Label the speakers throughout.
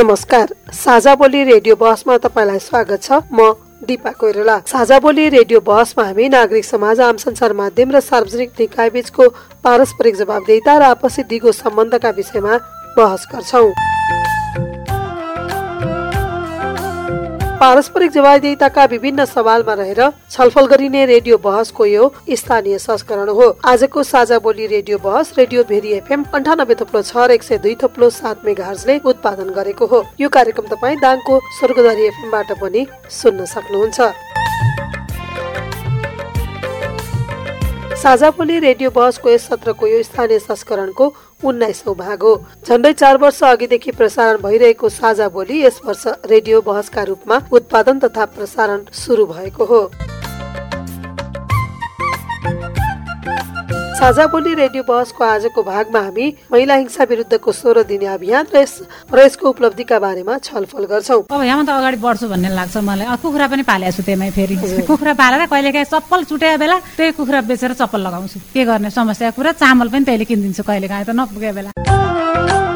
Speaker 1: नमस्कार साझा बोली रेडियो बहसमा तपाईँलाई स्वागत छ। म दिपा कोइराला। साझा बोली रेडियो बहसमा हामी नागरिक समाज आम संसार माध्यम र सार्वजनिक निकाय बीचको पारस्परिक जवाबदेता र आपसी दिगो सम्बन्धका विषयमा बहस गर्छौँ। पारस्परिक जवाबदेताका विभिन्न सवालमा रहेर छलफल गरिने रेडियो बहसको यो स्थानीय संस्करण हो। आजको साझा बोली रेडियो बहस रेडियो भेरी एफएम अन्ठानब्बे थप्लो छ एक सय दुई थप्लो सात मेगाहरले उत्पादन गरेको हो। यो कार्यक्रम तपाईँ दाङको स्वर्गधरी एफएमबाट पनि सुन्न सक्नुहुन्छ। साझा बोली रेडियो बहसको यस सत्रको यो स्थानीय संस्करणको उन्नाइसौँ भाग हो। झन्डै चार वर्ष अघिदेखि प्रसारण भइरहेको साझा बोली यस वर्ष रेडियो बहसका रूपमा उत्पादन तथा प्रसारण सुरु भएको हो। साझा बोली रेडियो बहसको आजको भागमा हामी महिला हिंसा विरुद्धको सोह्र दिने अभियान र यस र यसको उपलब्धिका बारेमा छलफल गर्छौँ।
Speaker 2: अब यहाँ त अगाडि बढ्छु भन्ने लाग्छ मलाई। कुखुरा पनि पालेको छु त्यहीमै फेरि। कुखुरा पालेर कहिले काहीँ चप्पल चुटे बेला त्यही कुखुरा बेचेर चप्पल लगाउँछु। के गर्ने? समस्या। कुरा चामल पनि त्यहिले किनिदिन्छु कहिले काहीँ त नपुगे बेला।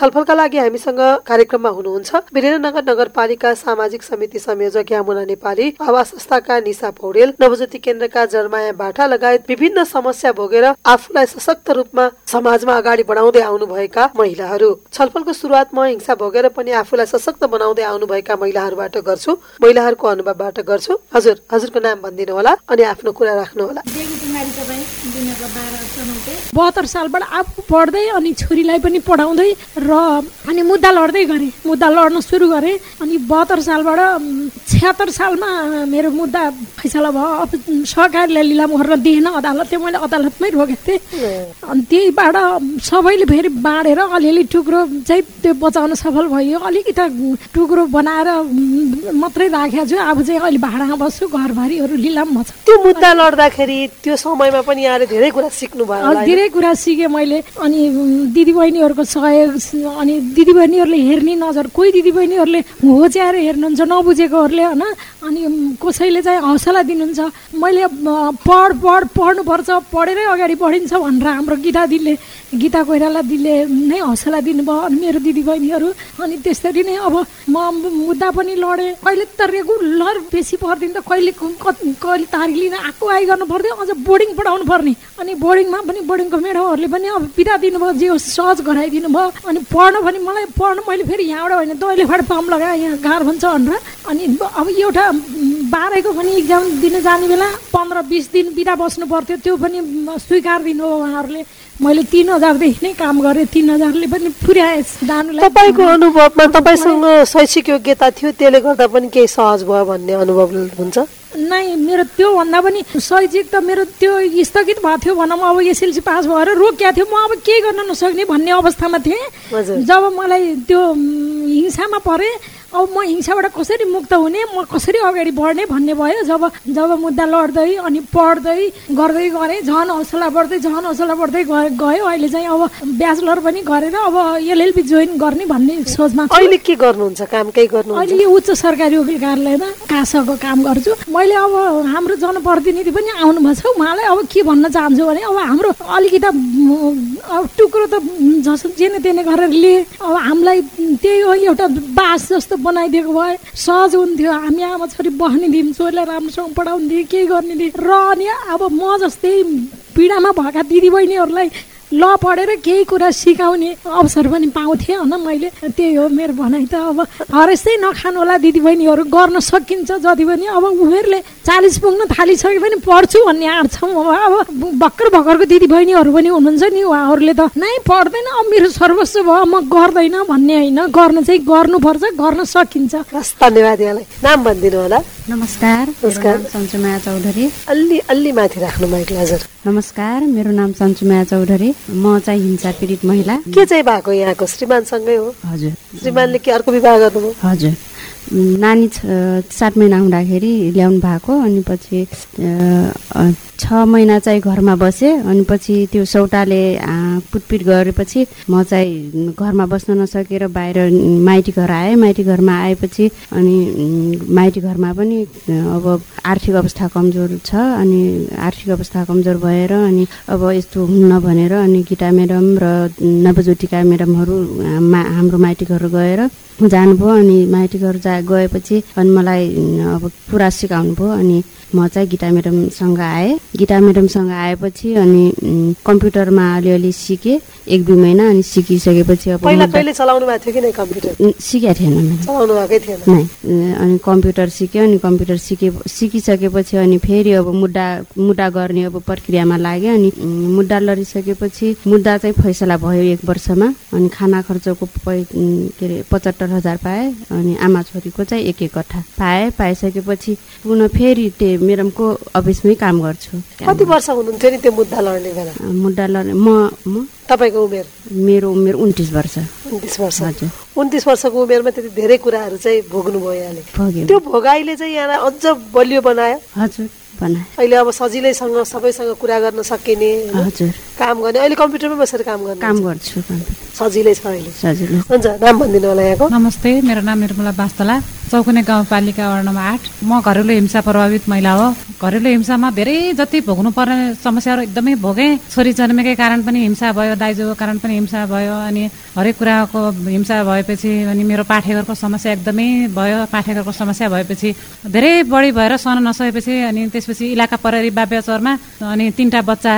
Speaker 1: छलफलका लागि हामीसँग कार्यक्रममा हुनुहुन्छ वीरेन्द्रनगर नगरपालिका सामाजिक समिति संयोजक यामुना नेपाली आवास संस्थाका निशा पौडेल नवज्योति केन्द्रका जरमाया बाठा लगायत विभिन्न समस्या भोगेर आफूलाई सशक्त रूपमा समाजमा अगाडि बढाउँदै आउनुभएका महिलाहरू। छलफलको सुरुवात म हिंसा भोगेर पनि आफूलाई सशक्त बनाउँदै आउनुभएका महिलाहरूबाट गर्छु महिलाहरूको अनुभवबाट गर्छु। हजुर हजुरको नाम भनिदिनु होला अनि आफ्नो कुरा राख्नु होला
Speaker 3: बहत्तर सालबाट आफू पढ्दै अनि छोरीलाई पनि पढाउँदै र अनि मुद्दा लड्दै गरेँ मुद्दा लड्न सुरु गरेँ अनि बहत्तर सालबाट छ्यात्तर सालमा मेरो मुद्दा फैसला भयो। अब सहकारीलाई लिलाम गरेर दिएन अदालत त्यो मैले अदालतमै रोकेको थिएँ। अनि त्यहीबाट सबैले फेरि बाँडेर अलिअलि टुक्रो चाहिँ त्यो बचाउन सफल भयो। अलिकति टुक्रो बनाएर मात्रै राखेको छु। अब चाहिँ अहिले भाडामा बस्छु घरभरिहरू लिलाम भन्छ
Speaker 1: त्यो मुद्दा लड्दाखेरि त्यो समयमा पनि यहाँले धेरै कुरा सिक्नु भयो
Speaker 3: धेरै कुरा सिकेँ मैले। अनि दिदीबहिनीहरूको सहयोग अनि दिदीबहिनीहरूले हेर्ने नजर कोही दिदीबहिनीहरूले होच्याएर हेर्नुहुन्छ नबुझेकोहरूले होइन? अनि कसैले चाहिँ हौसला दिनुहुन्छ। मैले पढ पढ पढ्नुपर्छ पढेरै अगाडि बढिन्छ भनेर हाम्रो गीता दिदीले गीता कोइराला दिदीले नै हौसला दिनुभयो अनि मेरो दिदीबहिनीहरू अनि त्यसरी नै अब म मुद्दा पनि लडेँ। कहिले त रेगुलर बेसी पर्दैन त कहिले कहिले तारिक लिन आएको आइ गर्नु पर्थ्यो अझ बोर्डिङ पढाउनु पर्ने। अनि बोर्डिङमा पनि बोर्डिङको म्याडमहरूले पनि अब बिदा दिनुभयो जे सहज गराइदिनु भयो। अनि पढ्नु पनि मलाई पढ्नु मैले फेरि यहाँबाट होइन दैलेफाट पाम लगाएँ यहाँ गाह्रो भन्छ भनेर। अनि अब एउटा बाह्रको पनि इक्जाम दिन जाने बेला पन्ध्र बिस दिन बिदा बस्नु पर्थ्यो त्यो पनि स्वीकार दिनुभयो उहाँहरूले। मैले तिन हजारदेखि नै काम गरेँ। तिन हजारले पनि पुर्याएँ
Speaker 1: दानुलाई। तपाईँको अनुभवमा तपाईँसँग शैक्षिक योग्यता थियो त्यसले गर्दा पनि केही सहज भयो भन्ने अनुभव हुन्छ?
Speaker 3: नै मेरो त्योभन्दा पनि शैक्षिक त मेरो त्यो स्थगित भएको थियो भनौँ अब एसएलसी पास भएर रोकिएको थियो। म अब केही गर्न नसक्ने भन्ने अवस्थामा थिएँ। जब मलाई त्यो हिंसामा परेँ अब म हिंसाबाट कसरी मुक्त हुने म कसरी अगाडि बढ्ने भन्ने भयो। जब जब मुद्दा लड्दै अनि पढ्दै गर्दै गरेँ झन् हौसला बढ्दै झन् हौसला बढ्दै गयो। अहिले चाहिँ अब ब्याचलर पनि गरेर अब एलएलबी जोइन गर्ने भन्ने सोचमा
Speaker 1: अहिले के गर्नुहुन्छ? काम केही गर्नु
Speaker 3: अहिले उच्च सरकारी वकिल कार्यालयमा कासको काम गर्छु। मैले अब हाम्रो जनप्रतिनिधि पनि आउनुभएको छ। उहाँलाई अब के भन्न चाहन्छु भने अब हाम्रो अलिकति अब टुक्रो त जेने तेने गरेर लिए। अब हामीलाई त्यही हो एउटा बास जस्तो बनाइदिएको भए सहज हुन्थ्यो। हामी आमा छोरी बस्ने दिउँ छोरीलाई राम्रोसँग पढाउने दिएँ केही गर्ने दिएँ र अनि अब म जस्तै पीडामा भएका दिदीबहिनीहरूलाई ल पढेर केही कुरा सिकाउने अवसर पनि पाउँथेँ होइन मैले। त्यही हो मेरो भनाइ त अब हरेसै नखानु होला दिदीबहिनीहरू गर्न सकिन्छ जति पनि। अब उमेरले चालिस पुग्न थालिसके पनि पढ्छु भन्ने आँट छ अब भर्खर भर्खरको दिदीबहिनीहरू पनि हुनुहुन्छ नि उहाँहरूले त। नै पढ्दैन अब मेरो सर्वस्व भयो म गर्दैन भन्ने होइन। गर्न चाहिँ गर्नुपर्छ गर्न सकिन्छ।
Speaker 1: धन्यवाद यहाँलाई। नाम भनिदिनु होला।
Speaker 4: नमस्कार
Speaker 1: नमस्कार।
Speaker 4: सन्चुमाया चौधरी।
Speaker 1: अलि अलि माथि राख्नु माइक हजुर।
Speaker 4: नमस्कार मेरो नाम सन्चुमाया चौधरी। म चाहिँ हिंसा पीडित महिला।
Speaker 1: के चाहिँ भएको यहाँको? श्रीमानसँगै हो।
Speaker 4: हजुर।
Speaker 1: श्रीमानले के अर्को विवाह गर्नुभयो?
Speaker 4: हजुर। नानी सात महिना हुँदाखेरि ल्याउनु भएको अनि पछि छ महिना चाहिँ घरमा बसेँ अनि पछि त्यो सौटाले पुटपिट गरेपछि म चाहिँ घरमा बस्न नसकेर बाहिर माइती घर आएँ। माइती घरमा आएपछि अनि माइती घरमा पनि अब आर्थिक अवस्था कमजोर छ अनि आर्थिक अवस्था कमजोर भएर अनि अब यस्तो हुन्न भनेर अनि गीता म्याडम र नवज्योतिका म्याडमहरू हाम्रो माइती घर गएर जानुभयो। अनि माइती घर जा गएपछि अनि मलाई अब पुरा सिकाउनु भयो अनि म चाहिँ गीता म्याडमसँग आएँ। गीता म्याडमसँग आएपछि अनि कम्प्युटरमा अलिअलि सिकेँ एक दुई महिना अनि सिकिसकेपछि
Speaker 1: अब
Speaker 4: सिकेको थिएन अनि कम्प्युटर सिक्यो अनि कम्प्युटर सिके सिकिसकेपछि अनि फेरि अब मुद्दा मुद्दा गर्ने अब प्रक्रियामा लाग्यो अनि मुद्दा लडिसकेपछि मुद्दा चाहिँ फैसला भयो एक वर्षमा अनि खाना खर्चको के अरे पचहत्तर हजार पाएँ अनि आमा छोरीको चाहिँ एक एक कट्ठा पाएँ। पाइसकेपछि पुनः फेरि त्यो मेडमको अफिसमै काम गर्छु।
Speaker 1: कति वर्ष हुनुहुन्थ्यो नि त्यो मुद्दा लड्ने बेला?
Speaker 4: मुद्दा लड्ने म म?
Speaker 1: तपाईँको उमेर?
Speaker 4: मेरो उमेर उन्तिस वर्ष।
Speaker 1: उन्तिस वर्ष। हजुर। उन्तिस वर्षको उमेरमा त्यति धेरै कुराहरू चाहिँ भोग्नुभयो यहाँले। त्यो भोगाइले चाहिँ यहाँलाई अझ बलियो बनायो?
Speaker 4: हजुर बनायो।
Speaker 1: अहिले अब सजिलैसँग सबैसँग कुरा गर्न सकिने
Speaker 4: हजुर।
Speaker 1: काम गर्ने। अहिले कम्प्युटरमै बसेर काम गर्ने
Speaker 4: काम गर्छु
Speaker 1: सजिलै छ अहिले।
Speaker 4: सजिलो।
Speaker 1: हुन्छ नाम भनिदिनु होला यहाँको।
Speaker 2: नमस्ते मेरो नाम निर्मला बास्तला। चौकुने गाउँपालिका वार्ड नम्बर आठ। म घरेलु हिंसा प्रभावित महिला हो। घरेलु हिंसामा धेरै जति भोग्नु पर्ने समस्याहरू एकदमै भोगेँ। छोरी जन्मेकै कारण पनि हिंसा भयो दाइजोको कारण पनि हिंसा भयो अनि हरेक कुराको हिंसा भएपछि अनि मेरो पाठेघरको समस्या एकदमै भयो पाठेघरको समस्या भएपछि धेरै बढी भएर सहन नसकेपछि अनि त्यसपछि इलाका प्रहरी बाब्यचरमा अनि तिनवटा बच्चा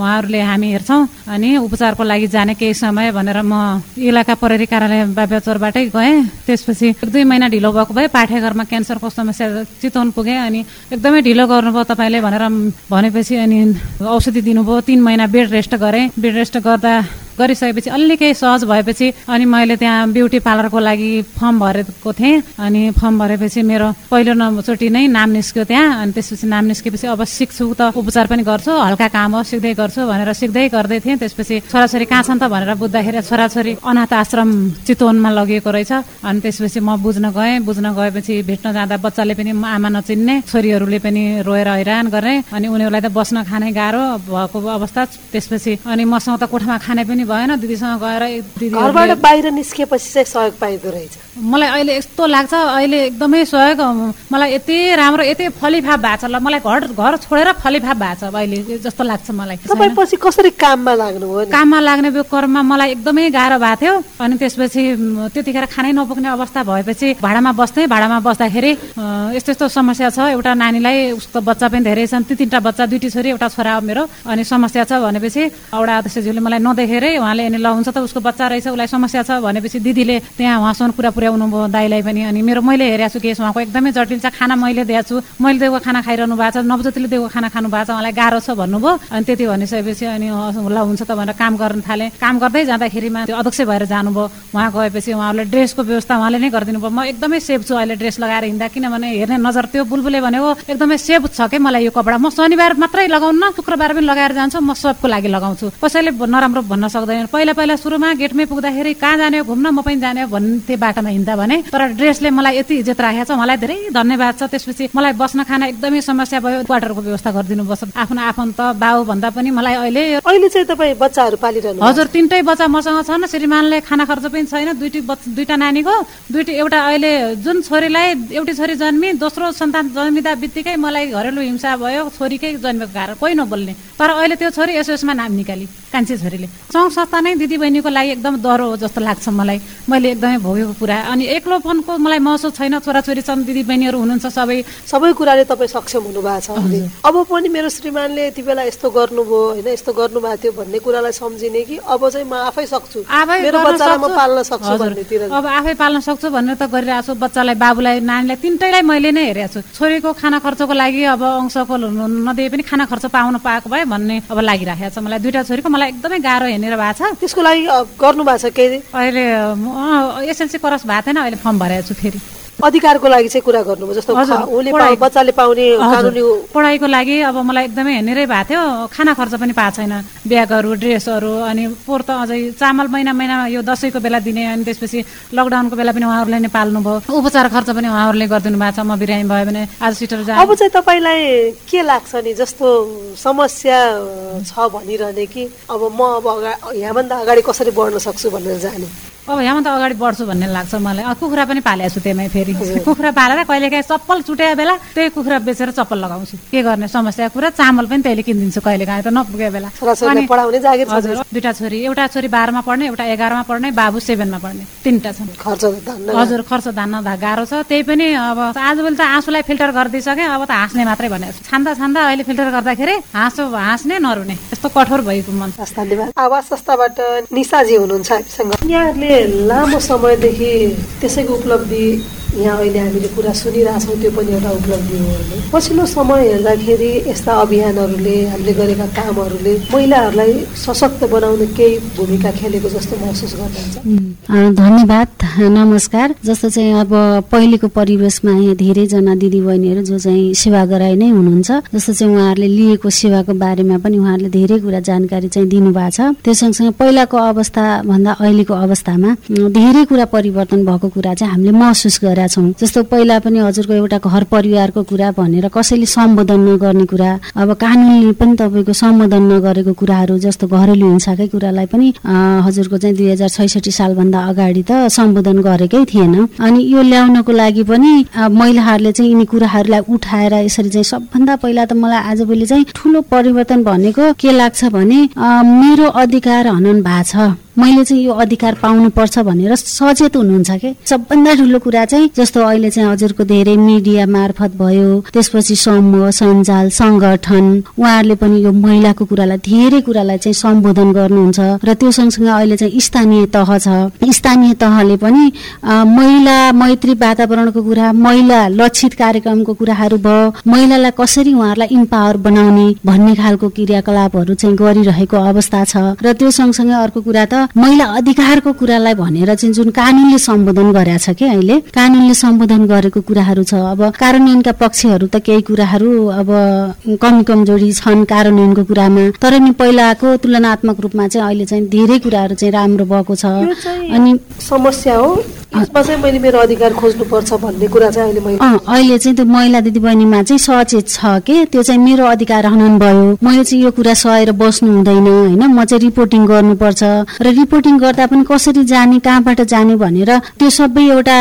Speaker 2: उहाँहरूले हामी हेर्छौँ अनि उपचारको लागि जाने केही समय भनेर म इलाका प्रहरी कार्यालय बाब्यचरबाटै गएँ। त्यसपछि एक दुई महिना ढिलो भएको भए पाठेघरमा क्यान्सरको समस्या चितवन पुगेँ अनि एकदमै ढिलो गर्नुभयो तपाईँले भनेर भनेपछि अनि औषधि दिनुभयो तिन महिना बेड रेस्ट गरेँ। बेड रेस्ट गर्दा गरिसकेपछि अलि केही सहज भएपछि अनि मैले त्यहाँ ब्युटी पार्लरको लागि फर्म भरेको थिएँ। अनि फर्म भरेपछि मेरो पहिलो नचोटि नै नाम निस्क्यो त्यहाँ। अनि त्यसपछि नाम निस्केपछि अब सिक्छु त उपचार पनि गर्छु हल्का काम हो सिक्दै गर्छु भनेर सिक्दै गर्दै थिएँ। त्यसपछि छोराछोरी कहाँ छन् त भनेर बुझ्दाखेरि छोराछोरी अनाथ आश्रम चितवनमा लगिएको रहेछ। अनि त्यसपछि म बुझ्न गएँ। बुझ्न गएपछि भेट्न जाँदा बच्चाले पनि आमा नचिन्ने छोरीहरूले पनि रोएर हैरान गर्ने अनि उनीहरूलाई त बस्न खाने गाह्रो भएको अवस्था। त्यसपछि अनि मसँग त कोठामा खाने पनि भएन दिदीसँग गएर
Speaker 1: घरबाट बाहिर निस्किएपछि चाहिँ सहयोग पाइँदो रहेछ।
Speaker 2: मलाई अहिले यस्तो लाग्छ अहिले एकदमै सहयोग मलाई यति राम्रो यति फलिफाप भएको छ। ल मलाई घर घर छोडेर फलिफाप भएको छ अहिले जस्तो लाग्छ मलाई
Speaker 1: तपाईँ पछि कसरी काममा लाग्नुभयो
Speaker 2: काममा लाग्ने क्रममा मलाई एकदमै गाह्रो भएको थियो। अनि त्यसपछि त्यतिखेर खानै नपुग्ने अवस्था भएपछि भाडामा बस्थेँ। भाडामा बस्दाखेरि यस्तो यस्तो समस्या छ। एउटा नानीलाई उसको बच्चा पनि धेरै छन्। ती तिनवटा बच्चा दुइटी छोरी एउटा छोरा हो मेरो अनि समस्या छ भनेपछि एउटा अध्यक्षज्यूले मलाई नदेखेरै उहाँले अनि ल हुन्छ त उसको बच्चा रहेछ उसलाई समस्या छ भनेपछि दिदीले त्यहाँ उहाँसँग कुरा पुर्याउनु भयो दाईलाई पनि। अनि मेरो मैले हेरेको छु केस उहाँको एकदमै जटिल छ खाना मैले दिएको छु। मैले दिएको खाना खाइरहनु भएको छ नवज्योतिले दिएको खाना खानु भएको छ उहाँलाई गाह्रो छ भन्नुभयो। अनि त्यति भनिसकेपछि अनि ल हुन्छ त भनेर काम गर्न थालेँ। काम गर्दै जाँदाखेरिमा त्यो अध्यक्ष भएर जानुभयो। उहाँ गएपछि उहाँहरूले ड्रेसको व्यवस्था उहाँले नै गरिदिनु भयो। म एकदमै सेफ छु अहिले ड्रेस लगाएर हिँड्दा किनभने हेर्ने नजर त्यो बुलबुले भनेको एकदमै सेफ छ कि मलाई यो कपडा? म शनिबार मात्रै लगाउन शुक्रबार पनि लगाएर जान्छु म सबको लागि लगाउँछु। कसैले नराम्रो भन्न सक्दैन। पहिला पहिला सुरुमा गेटमै पुग्दाखेरि कहाँ जाने घुम्न म पनि जाने भन्थे बाटोमा हिँड्दा भने। तर ड्रेसले मलाई यति इज्जत राखेको छ मलाई धेरै धन्यवाद छ। त्यसपछि मलाई बस्न खान एकदमै समस्या भयो क्वार्टरको व्यवस्था गरिदिनु पर्छ आफ्नो आफन्त बाउ भन्दा पनि मलाई अहिले
Speaker 1: अहिले चाहिँ तपाईँ बच्चाहरू पालिरहनु
Speaker 2: हजुर तिनटै बच्चा मसँग छन्। श्रीमानले खाना खर्च पनि छैन। दुइटी दुइटा नानीको दुइटी एउटा अहिले जुन छोरीलाई एउटी छोरी जन्मी दोस्रो सन्तान जन्मिँदा बित्तिकै मलाई घरेलु हिंसा भयो छोरीकै जन्मेको कारण कोही नबोल्ने। तर अहिले त्यो छोरी एसएसमा नाम निकाली कान्छी छोरीले। सङ्घ संस्था नै दिदीबहिनीको लागि एकदम डह्रो हो जस्तो लाग्छ मलाई। मैले एकदमै भोगेको कुरा। अनि एक्लोपनको मलाई महसुस छैन। छोराछोरी छन् दिदीबहिनीहरू हुनुहुन्छ सबै
Speaker 1: सबै कुराले तपाईँ सक्षम हुनुभएको छ। अब पनि मेरो श्रीमानले यति बेला यस्तो गर्नुभयो होइन? यस्तो गर्नुभएको थियो भन्ने कुरालाई सम्झिने कि अब चाहिँ म आफै सक्छु? मेरो बच्चालाई म। पाल्न सक्छु। भन्नेतिर।
Speaker 2: अब आफै पाल्न सक्छु भनेर त गरिरहेको छु। बच्चालाई बाबुलाई नानीलाई तिनटैलाई मैले नै हेरेको छु। छोरीको खाना खर्चको लागि अब अंशको नदिए पनि खाना खर्च पाउन पाएको भए भन्ने अब लागिराखेको छ। मलाई दुइटा छोरीको मलाई एकदमै गाह्रो हेरेर भएको छ?
Speaker 1: त्यसको लागि गर्नु भएको छ केही?
Speaker 2: अहिले एसएलसी क्रस भएको थिएन अहिले फर्म भरेको छु फेरि।
Speaker 1: अधिकारको लागि चाहिँ कुरा गर्नुभयो जस्तो उसले बच्चाले पाउने। कानुनी
Speaker 2: पढाइको लागि अब मलाई एकदमै हेर्नेरै भएको थियो। खाना खर्च पनि पाएको छैन। ब्यागहरू ड्रेसहरू अनि पोहोर त अझै चामल महिना महिना यो दसैँको बेला दिने अनि त्यसपछि लकडाउनको बेला पनि उहाँहरूले नै पाल्नुभयो उपचार खर्च पनि उहाँहरूले गरिदिनु भएको छ। म बिरामी भयो भने आज सिटर जा
Speaker 1: अब चाहिँ तपाईँलाई के लाग्छ नि? जस्तो समस्या छ भनिरहने कि अब म अब यहाँभन्दा अगाडि कसरी बढ्न सक्छु भनेर जाने?
Speaker 2: अब यहाँ त अगाडि बढ्छु भन्ने लाग्छ मलाई। कुखुरा पनि पालेको छु त्यहीमै फेरि। कुखुरा पालेर कहिले काहीँ चप्पल चुटेको बेला त्यही कुखुरा बेचेर चप्पल लगाउँछु। के गर्ने समस्या? कुरा चामल पनि त्यहिले किनिदिन्छु कहिले काहीँ त नपुगेको बेला। दुइटा छोरी एउटा छोरी बाह्रमा पढ्ने एउटा एघारमा पढ्ने बाबु सेभेनमा पढ्ने तिनवटा छन्। हजुर खर्च धान्न गाह्रो छ। त्यही पनि अब आजभोलि त आँसुलाई फिल्टर गरिदिइसकेँ अब त हाँस्ने मात्रै भनेको छु। छान्दा छान्दा अहिले फिल्टर गर्दाखेरि हाँसो हाँस्ने नरुने। यस्तो कठोर भएको मन।
Speaker 1: आवास संस्थाबाट हुनुहुन्छ हामीसँग। यहाँहरूले लामो समयदेखि त्यसैको उपलब्धि यहाँ अहिले हामीले कुरा सुनिरहेछौँ त्यो पनि एउटा उपलब्धि हो पछिल्लो समय हेर्दाखेरि यस्ता अभियानहरूले हामीले गरेका कामहरूले महिलाहरूलाई सशक्त बनाउन केही भूमिका खेलेको जस्तो महसुस गर्नुहुन्छ
Speaker 5: धन्यवाद नमस्कार। जस्तो चाहिँ अब पहिलेको परिवेशमा यहाँ धेरैजना दिदीबहिनीहरू जो चाहिँ सेवा गराइ नै हुनुहुन्छ जस्तो चाहिँ उहाँहरूले लिएको सेवाको बारेमा पनि उहाँहरूले धेरै कुरा जानकारी चाहिँ दिनुभएको छ। त्यो सँगसँगै पहिलाको अवस्था भन्दा अहिलेको अवस्थामा धेरै कुरा परिवर्तन भएको कुरा चाहिँ हामीले महसुस गरेका छौँ। जस्तो पहिला पनि हजुरको एउटा घर परिवारको कुरा भनेर कसैले सम्बोधन नगर्ने कुरा अब कानुनले पनि तपाईँको सम्बोधन नगरेको कुराहरू जस्तो घरेलु हिंसाकै कुरालाई पनि हजुरको चाहिँ दुई हजार छैसठी सालभन्दा अगाडि त सम्बोधन गरेकै थिएन। अनि यो ल्याउनको लागि पनि महिलाहरूले चाहिँ यिनी कुराहरूलाई उठाएर यसरी चाहिँ सबभन्दा पहिला त मलाई आजभोलि चाहिँ ठुलो परिवर्तन भनेको के लाग्छ भने मेरो अधिकार हनन भएको छ। मैले चाहिँ यो अधिकार पाउनुपर्छ भनेर सचेत हुनुहुन्छ के? सबभन्दा ठुलो कुरा चाहिँ जस्तो अहिले चाहिँ हजुरको धेरै मिडिया मार्फत भयो त्यसपछि समूह सञ्जाल सङ्गठन उहाँहरूले पनि यो महिलाको कुरालाई धेरै कुरालाई चाहिँ सम्बोधन गर्नुहुन्छ र त्यो सँगसँगै अहिले चाहिँ स्थानीय तह छ। स्थानीय तहले पनि महिला मैत्री वातावरणको कुरा महिला लक्षित कार्यक्रमको कुराहरू भयो। महिलालाई कसरी उहाँहरूलाई इम्पावर बनाउने भन्ने खालको क्रियाकलापहरू चाहिँ गरिरहेको अवस्था छ। र त्यो सँगसँगै अर्को कुरा त महिला अधिकारको कुरालाई भनेर चाहिँ जुन कानुनले सम्बोधन गरेका छ कि अहिले कानुनले सम्बोधन गरेको कुराहरू छ। अब कार्यान्वयनका पक्षहरू त केही कुराहरू अब कमी कमजोरी छन् कार्यान्वयनको कुरामा। तर नि पहिलाको तुलनात्मक रूपमा चाहिँ अहिले चाहिँ धेरै कुराहरू चाहिँ राम्रो भएको छ। अनि
Speaker 1: समस्या हो। यसमा चाहिँ मैले मेरो अधिकार खोज्नुपर्छ भन्ने कुरा चाहिँ अहिले मैले
Speaker 5: अहिले चाहिँ त्यो महिला दिदीबहिनीमा चाहिँ सचेत छ कि? त्यो चाहिँ मेरो अधिकार हनन भयो। मैले चाहिँ यो कुरा सहेर बस्नु हुँदैन होइन? म चाहिँ रिपोर्टिङ गर्नुपर्छ। र रिपोर्टिङ गर्दा पनि कसरी जाने कहाँबाट जाने भनेर त्यो सबै एउटा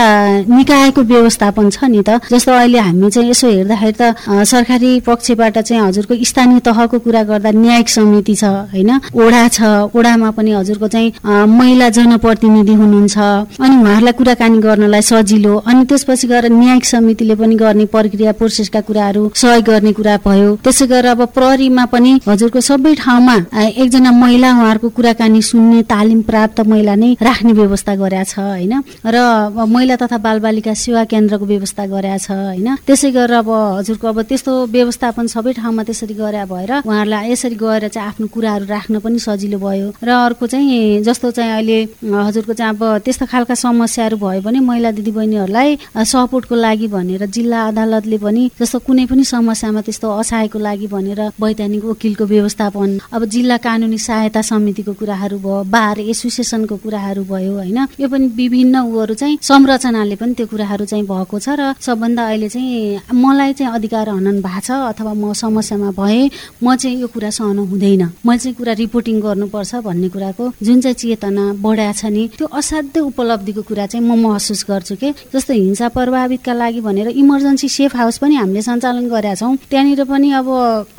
Speaker 5: निकायको व्यवस्थापन छ नि त। जस्तो अहिले हामी चाहिँ यसो हेर्दाखेरि त सरकारी पक्षबाट चाहिँ हजुरको स्थानीय तहको कुरा गर्दा न्यायिक समिति छ होइन? ओडा छ। ओडामा पनि हजुरको चाहिँ महिला जनप्रतिनिधि हुनुहुन्छ। अनि उहाँहरूलाई कुराकानी गर्नलाई सजिलो। अनि त्यसपछि गएर न्यायिक समितिले पनि गर्ने प्रक्रिया प्रोसेसका कुराहरू सहयोग गर्ने कुरा भयो। त्यसै गरेर अब प्रहरीमा पनि हजुरको सबै ठाउँमा एकजना महिला उहाँहरूको कुराकानी सुन्ने तालिम प्राप्त महिला नै राख्ने व्यवस्था गरेका छ होइन? र महिला तथा बालबालिका सेवा केन्द्रको व्यवस्था गरेका छ होइन? त्यसै गरेर अब हजुरको अब त्यस्तो व्यवस्थापन सबै ठाउँमा त्यसरी गरे भएर उहाँहरूलाई यसरी गएर चाहिँ आफ्नो कुराहरू राख्न पनि सजिलो भयो। र अर्को चाहिँ जस्तो चाहिँ अहिले हजुरको चाहिँ अब त्यस्तो खालका समस्याहरू भयो भने महिला दिदीबहिनीहरूलाई सपोर्टको लागि भनेर जिल्ला अदालतले पनि जस्तो कुनै पनि समस्यामा त्यस्तो असहायको लागि भनेर वैधानिक वकिलको व्यवस्थापन अब जिल्ला कानुनी सहायता समितिको कुराहरू भयो बार एसोसिएसनको कुराहरू भयो होइन? यो पनि विभिन्न उहरू चाहिँ संरचनाले पनि त्यो कुराहरू चाहिँ भएको छ र सबभन्दा अहिले चाहिँ मलाई चाहिँ अधिकार हनन भएको छ अथवा म समस्यामा भए म चाहिँ यो कुरा सहन हुँदैन। मैले चाहिँ कुरा रिपोर्टिङ गर्नुपर्छ भन्ने कुराको जुन चाहिँ चेतना बढाएको छ नि त्यो असाध्य उपलब्धिको कुरा चाहिँ म महसुस गर्छु कि? जस्तो हिंसा प्रभावितका लागि भनेर इमर्जेन्सी सेफ हाउस पनि हामीले सञ्चालन गरेका छौँ त्यहाँनिर पनि अब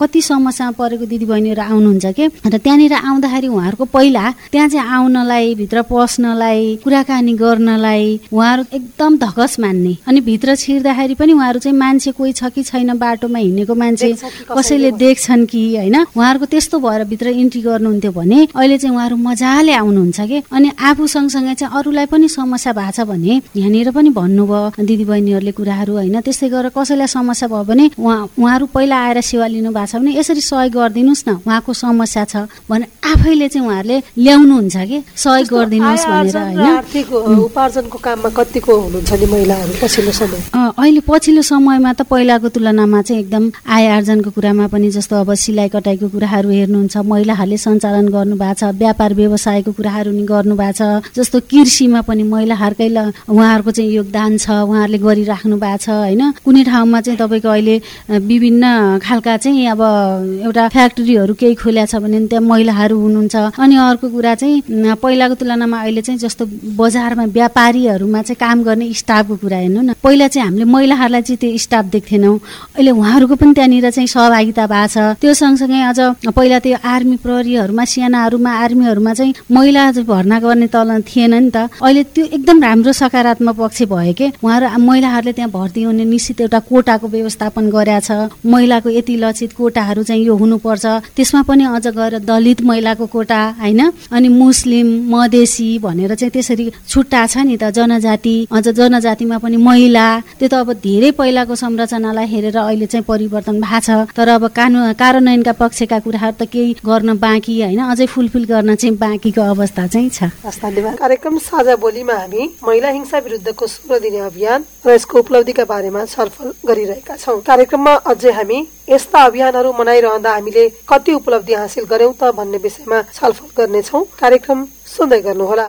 Speaker 5: कति समस्यामा परेको दिदीबहिनीहरू आउनुहुन्छ कि? र त्यहाँनिर आउँदाखेरि उहाँहरूको पहिला त्यहाँ चाहिँ आउनलाई भित्र पस्नलाई कुराकानी गर्नलाई उहाँहरू एकदम धकस मान्ने। अनि भित्र छिर्दाखेरि पनि उहाँहरू चाहिँ मान्छे कोही छ कि छैन बाटोमा हिँडेको मान्छे कसैले देख्छन् कि होइन? उहाँहरूको त्यस्तो भएर भित्र इन्ट्री गर्नुहुन्थ्यो भने अहिले चाहिँ उहाँहरू मजाले आउनुहुन्छ कि? अनि आफू सँगसँगै चाहिँ अरूलाई पनि समस्या भएको छ भने यहाँनिर पनि भन्नुभयो दिदीबहिनीहरूले कुराहरू होइन? त्यस्तै गरेर कसैलाई समस्या भयो भने उहाँ उहाँहरू पहिला आएर सेवा लिनु भएको छ भने यसरी सहयोग गरिदिनुहोस् न। उहाँको समस्या छ भने आफैले चाहिँ उहाँहरूले ल्याउनुहुन्छ कि? सहयोग गरिदिनुहोस् भनेर होइन?
Speaker 1: आर्थिक उपार्जनको काममा कतिको हुनुहुन्छ नि? महिलाहरू पछिल्लो समय?
Speaker 5: अहिले पछिल्लो समयमा त पहिलाको तुलनामा चाहिँ एकदम आय आर्जनको कुरामा पनि जस्तो अब सिलाइ कटाइको कुराहरू हेर्नुहुन्छ महिलाहरूले सञ्चालन गर्नु भएको छ व्यापार व्यवसायको कुराहरू नि गर्नु भएको छ जस्तो कृषिमा पनि महिलाहरूकै उहाँहरूको चाहिँ योगदान छ उहाँहरूले गरिराख्नु भएको छ होइन? कुनै ठाउँमा चाहिँ तपाईँको अहिले विभिन्न खालका चाहिँ अब एउटा फ्याक्ट्रीहरू केही खोल्या छ भने त्यहाँ महिलाहरू हुनुहुन्छ। अनि अर्को कुरा चाहिँ पहिलाको तुलनामा अहिले चाहिँ जस्तो बजारमा व्यापारीहरूमा चाहिँ काम गर्ने स्टाफको कुरा हेर्नु न। पहिला चाहिँ हामीले महिलाहरूलाई चाहिँ त्यो स्टाफ देख्थेनौँ। अहिले उहाँहरूको पनि त्यहाँनिर चाहिँ सहभागिता भएको छ। त्यो सँगसँगै अझ पहिला त्यो आर्मी प्रहरीहरूमा सेनाहरूमा आर्मीहरूमा चाहिँ महिला भर्ना गर्ने तल थिएन नि त। अहिले त्यो एकदम राम्रो सकारात्मक पक्ष भयो कि? उहाँहरू महिलाहरूले त्यहाँ भर्ती हुने निश्चित एउटा कोटाको व्यवस्थापन गरेका छ। महिलाको यति लक्षित कोटाहरू चाहिँ यो हुनुपर्छ। त्यसमा पनि अझ गएर दलित महिलाको कोटा होइन? अनि मुस्लिम मधेसी भनेर चाहिँ त्यसरी छुट्टा छ नि त जनजाति। अझ जनजातिमा पनि महिला त्यो त अब धेरै पहिलाको संरचनालाई हेरेर अहिले चाहिँ परिवर्तन भएको छ। तर अब कानुन कार्यान्वयनका पक्षका कुराहरू त केही गर्न बाँकी होइन अझै फुलफिल गर्न चाहिँ बाँकीको अवस्था चाहिँ छ।
Speaker 1: कार्यक्रम साझा बोलीमा हामी महिला हिंसा विरुद्धको सोह्र दिने अभियान र यसको उपलब्धिका बारेमा छलफल गरिरहेका छौँ। कार्यक्रममा अझै हामी यस्ता अभियानहरू मनाइरहँदा हामीले कति उपलब्धि हासिल गर्यौं त भन्ने विषयमा छलफल गर्नेछौ। कार्यक्रम सुन्दै गर्नुहोला।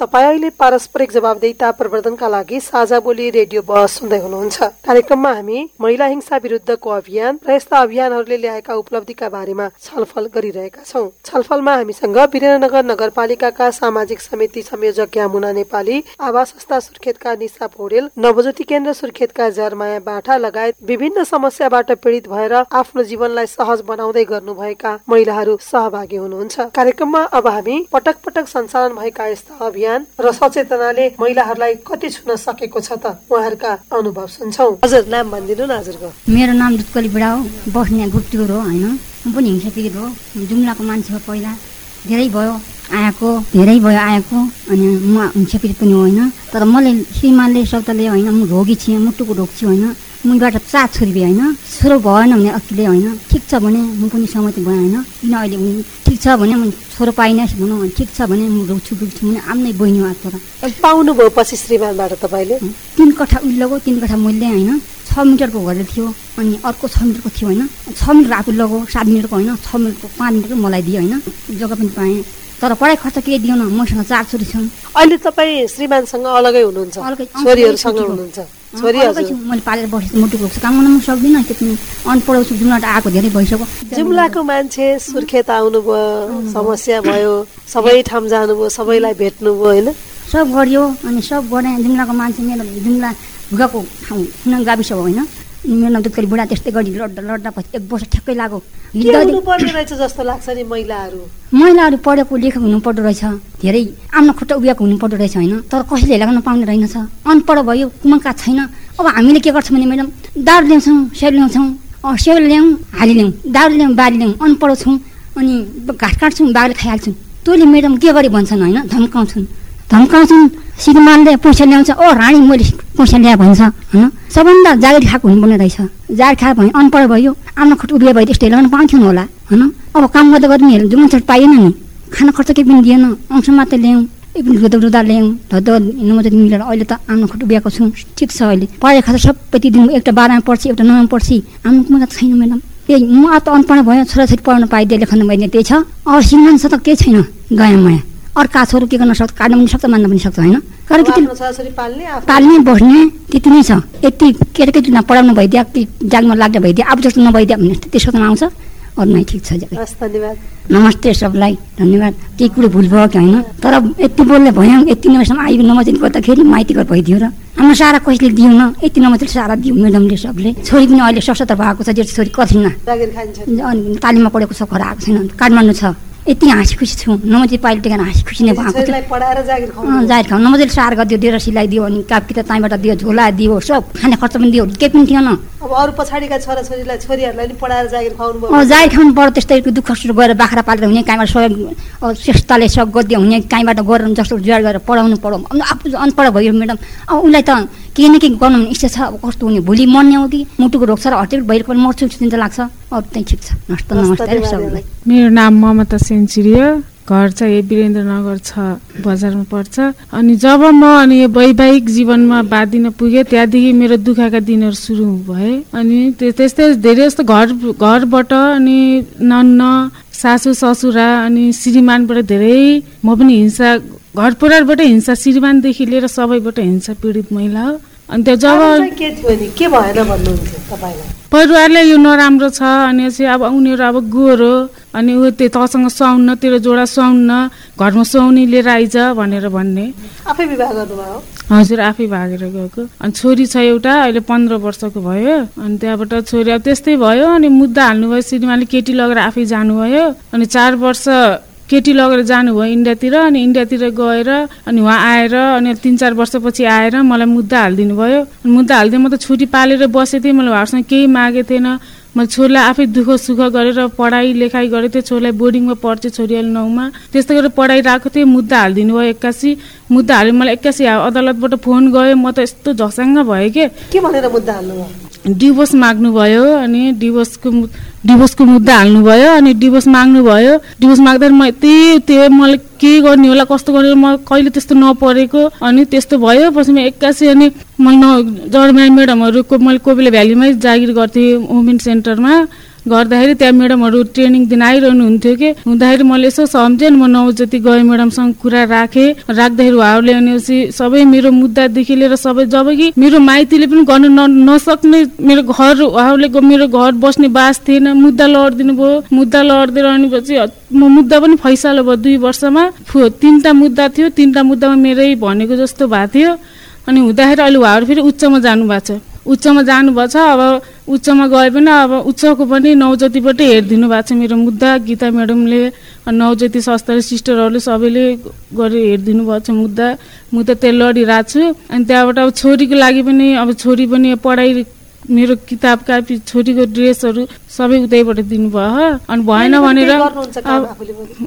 Speaker 1: तपाईँ अहिले पारस्परिक जवाबदेता प्रवर्धनका लागि साझा बोली रेडियो बहस सुन्दै हुनुहुन्छ। कार्यक्रममा हामी महिला हिंसा विरुद्धको अभियान र यस्ता अभियानहरूले ल्याएका उपलब्धिका बारेमा छलफल गरिरहेका छौँ। छलफलमा हामीसँग वीरेन्द्रनगर नगरपालिकाका सामाजिक समिति संयोजक यामुना नेपाली आवास संस्था सुर्खेतका निशा पौडेल नवज्योति केन्द्र सुर्खेतका जरमाया बाठा लगायत विभिन्न समस्याबाट पीडित भएर आफ्नो जीवनलाई सहज बनाउँदै गर्नुभएका महिलाहरू सहभागी हुनुहुन्छ। कार्यक्रममा अब हामी पटक पटक सञ्चालन भएका यस्ता अभियान ज्ञान र सचेतनाले महिलाहरूलाई कति छुन सकेको छ त उहाँहरूका अनुभव सुन्छौ। हजुर नाम भनिदिनु न हजुरको।
Speaker 6: मेरो नाम दुत्कली बुढा हो। बस्ने गुप्तिवर हो होइन? म पनि हिंसा पीडित हो जुम्लाको मान्छे हो पहिला। धेरै भयो आएको धेरै भयो आएको अनि म हिंसा पीडित पनि होइन? तर मैले श्रीमानले शब्दले होइन? म रोगी थिएँ मुटुको रोग छु होइन? मुबाट चार छोरी भए होइन? छोरो भएन भने अकिले होइन? ठिक छ भने म पनि सहमति भएँ होइन? किन अहिले ठिक छ भने म छोरो पाइनँ भनौँ ठिक छ भने म रोक्छु डुब्छु भने आफ्नै बहिनी आएको
Speaker 1: पाउनुभयो पछि श्रीमानबाट तपाईँले?
Speaker 6: तिन कठा उल्लोको तिन कठा मूल्य होइन? छ मिटरको घरले थियो अनि अर्को छ मिटरको थियो होइन? छ मिटर आफू लगो सात मिटरको होइन? छ मिटरको पाँच मिटरको मलाई दियो होइन? जग्गा पनि पाएँ। तर पढाइ खर्च केही दिएन मसँग चार छोरी छन्।
Speaker 1: अहिले तपाईँ श्रीमानसँग अलगै हुनुहुन्छ?
Speaker 6: अलगै
Speaker 1: छोरीहरूसँग। हुनुहुन्छ?
Speaker 6: मैले पालेर बसेको मुटुको काम गर्न पनि सक्दिनँ त्यति अनपढ छु जुम्लाट आएको धेरै भइसक्यो।
Speaker 1: जुम्लाको मान्छे सुर्खेत आउनुभयो समस्या भयो सबै ठाउँ जानुभयो सबैलाई भेट्नुभयो होइन?
Speaker 6: सब गरियो अनि सब गरेँ जुम्लाको मान्छे मेरो जुम्ला भुगाको ठाउँ गाविस हो होइन? मेरो नाम बुढा त्यस्तै गरी लड्दा लड्दा पछि एक वर्ष ठ्याक्कै लाग्यो
Speaker 1: रहेछ जस्तो लाग्छ नि महिलाहरू?
Speaker 6: महिलाहरू पढेको लेखेको हुनुपर्दो रहेछ। धेरै आफ्नो खुट्टा उभिएको हुनुपर्दो रहेछ होइन। तर कसैले लगाउन पाउने रहेनछ अनपढ भयो कुमका छैन। अब हामीले के गर्छौँ भने म्याडम दारू ल्याउँछौँ स्याउ ल्याउँछौँ। स्याउ ल्याउँ हाली ल्याउँ दारू ल्याउँ बारी ल्याउँ अनपढ छौँ। अनि घाँस काट्छौँ बाघले खाइहाल्छौँ। तैँले म्याडम के गरे भन्छन् होइन? धम्काउँछन्। धम्काउँछन्। श्रीमानले पैसा ल्याउँछ ओ रानी मैले पैसा ल्याए भन्छ होइन। सबभन्दा जागिर खाएको हुनुपर्ने रहेछ। जागिर खाएको भयो अनपढ भयो आफ्नो खुट्टा उभिए भयो त्यस्तै लगाउन पाउँथ्यो होला होइन। अब काम गर्दा गर्दा जुन छट पाइएन नि। खाना खर्च केही पनि दिएन। अंश मात्रै ल्याउँ एक पनि रुदा रुदा ल्याउँ धद्द नमजा मिलेर अहिले त आफ्नो खुट्टा उभिएको छु। ठिक छ अहिले। पढाइ खाँदा सबै दिन एउटा बाह्रमा पढ्छ एउटा नौमा पढ्छ। आफ्नो कुमा छैन म्याडम त्यही म त अनपढ भयो छोराछोरी पढ्न पाइदिए लेख्न पाइदिए त्यही छ। अब सिङ्गन छ त केही छैन गएँ माया। अर्का छोरो के गर्न सक्छ काट्न पनि सक्छ मान्न पनि सक्छ होइन? कारण कि
Speaker 1: पाल्ने
Speaker 6: बस्ने त्यति नै छ। यति केटाकेटी पढाउनु भइदियो कि जागमा लाग्दा भइदियो अब जस्तो नभइदियो भने त्यसको त आउँछ। अरू नै ठिक छ
Speaker 1: धन्यवाद।
Speaker 6: नमस्ते सबलाई धन्यवाद। केही कुरो भुल भयो कि होइन? तर यति बोल्ने भयौँ यति नम्बरसम्म आयो नमस्ते गर्दाखेरि माइती घर भइदियो र हाम्रो सारा कसैले दिउँ न यति नम्बर सारा दिउँ म्याडमले सबले। छोरी पनि अहिले सशस्त्र भएको छ जेठी छोरी कथिन तालिममा पढेको छ घर आएको छैन। काठमाडौँ छ। यति हाँसी खुसी छु। नमस्ते पाइले टेकेर हाँसी खुसी नै भएको
Speaker 1: जागिर खुवाउनु
Speaker 6: जाहिर खाउँ नमजाले सार गरिदियो दिएर सिलाइदियो अनि काप किताब त्यहीँबाट दियो झोला दियो सब खाने खर्च पनि दियो। केही पनि थिएन।
Speaker 1: अब अरू पछाडिका छोराछोरीलाई छोरीहरूलाई पढाएर जागिर खुवाउनु भयो।
Speaker 6: खाउनु पर्यो त्यस्तै दुःख सुख गरेर बाख्रा पालेर हुने कहीँबाट सहयोग चेष्टाले सग गरिदियो हुने कहीँबाट गरेर जस्तो जुवाड गरेर पढाउनु पढाउँ अनि आफू अनपढ भयो म्याडम। अब उसलाई त केही न केही गर्नु भने इच्छा छ अब कस्तो हुने? भोलि मर्ने हो कि? मुटुको रोग छ र हर्टिक भएर पनि मर्छु जस्तो लाग्छ। अरू चाहिँ ठिक छ। नमस्ते
Speaker 1: धन्यवाद
Speaker 6: सबैलाई।
Speaker 7: मेरो नाम ममता सेन्चुरी हो। घर चाहिँ यही वीरेन्द्रनगर छ बजारमा पर्छ। अनि जब म अनि यो वैवाहिक जीवनमा बाँधिन पुगेँ त्यहाँदेखि मेरो दुःखका दिनहरू सुरु भए। अनि त्यो- त्यस्तै धेरै जस्तो घर घरबाट अनि नन्न सासु ससुरा अनि श्रीमानबाट धेरै म पनि हिंसा घर परिवारबाट हिंसा श्रीमानदेखि लिएर सबैबाट हिंसा पीडित महिला हो। अनि त्यो जब
Speaker 1: के भएन
Speaker 7: परिवारले यो नराम्रो छ अनि चाहिँ अब उनीहरू अब गोरो अनि ऊ त्यो तसँग सुहाउन्न तेरो जोडा सुहाउन्न घरमा सुहाउनी लिएर आइज भनेर भन्ने।
Speaker 1: आफै विवाह गर्नुभयो?
Speaker 7: हजुर आफै भागेर गएको। अनि छोरी छ एउटा अहिले पन्ध्र वर्षको भयो। अनि त्यहाँबाट छोरी अब त्यस्तै भयो अनि मुद्दा हाल्नुभयो श्रीमानले केटी लगेर आफै जानुभयो। अनि चार वर्ष केटी लगेर जानुभयो इन्डियातिर अनि इन्डियातिर गएर अनि उहाँ आएर अनि तिन चार वर्षपछि आएर मलाई मुद्दा हालिदिनु भयो मुद्दा हालिदिए म त छुट्टी पालेर बसेको थिएँ मैले उहाँहरूसँग केही मागेको थिएन। मैले छोरीलाई आफै दुःख सुख गरेर पढाइ लेखाइ गरेको थिएँ छोरीलाई बोर्डिङमा पढ्छ छोरी अहिले नौमा। त्यस्तो गरेर पढाइरहेको थिएँ मुद्दा हालिदिनु भयो एक्कासी। मुद्दा हाल्यो। मलाई एक्कासी अदालतबाट फोन गयो। म त यस्तो झसाङ्ग भएँ कि?
Speaker 1: के भनेर मुद्दा हाल्नुभयो
Speaker 7: डिभोर्स माग्नुभयो अनि डिभोर्सको डिभोर्सको मुद्दा हाल्नुभयो अनि डिभोर्स माग्नुभयो। डिभोर्स माग्दाखेरि म यति त्यो मैले के गर्ने होला कस्तो गर्ने म कहिले त्यस्तो नपरेको अनि त्यस्तो भयो। पछि म एक्कासी अनि मैले न जर्मनी म्याडमहरूको मैले कोही बेला भ्यालीमै जागिर गर्थेँ वुमेन सेन्टरमा। गर्दाखेरि त्यहाँ म्याडमहरू ट्रेनिङ दिन आइरहनु हुन्थ्यो कि। हुँदाखेरि मैले यसो सम्झेँ म नवज्योति गएँ म्याडमसँग कुरा राखेँ। राख्दाखेरि उहाँहरूले भनेपछि सबै मेरो मुद्दादेखि लिएर सबै जब कि मेरो माइतीले पनि गर्न न नसक्ने मेरो घर उहाँहरूले मेरो घर बस्ने बास थिएन। मुद्दा लडिदिनु भयो मुद्दा लडिदिएर अनि पछि म मुद्दा पनि फैसला भयो दुई वर्षमा। तिनवटा मुद्दा थियो। तिनवटा मुद्दामा मेरै भनेको जस्तो भएको थियो। अनि हुँदाखेरि अहिले उहाँहरू फेरि उच्चमा जानुभएको छ। उच्चमा जानुभएको छ अब उच्चमा गए पनि अब उच्चको पनि नवज्योतिबाटै हेरिदिनु भएको छ मेरो मुद्दा। गीता म्याडमले अनि नवज्योति संस्थाले सिस्टरहरूले सबैले गरेर हेरिदिनु भएको छ मुद्दा। मुद्दा त्यहाँ लडिरहेको छु। अनि त्यहाँबाट अब छोरीको लागि पनि अब छोरी पनि पढाइ मेरो किताब कापी छोरीको ड्रेसहरू सबै उतैबाट दिनुभयो अनि भएन भनेर अब?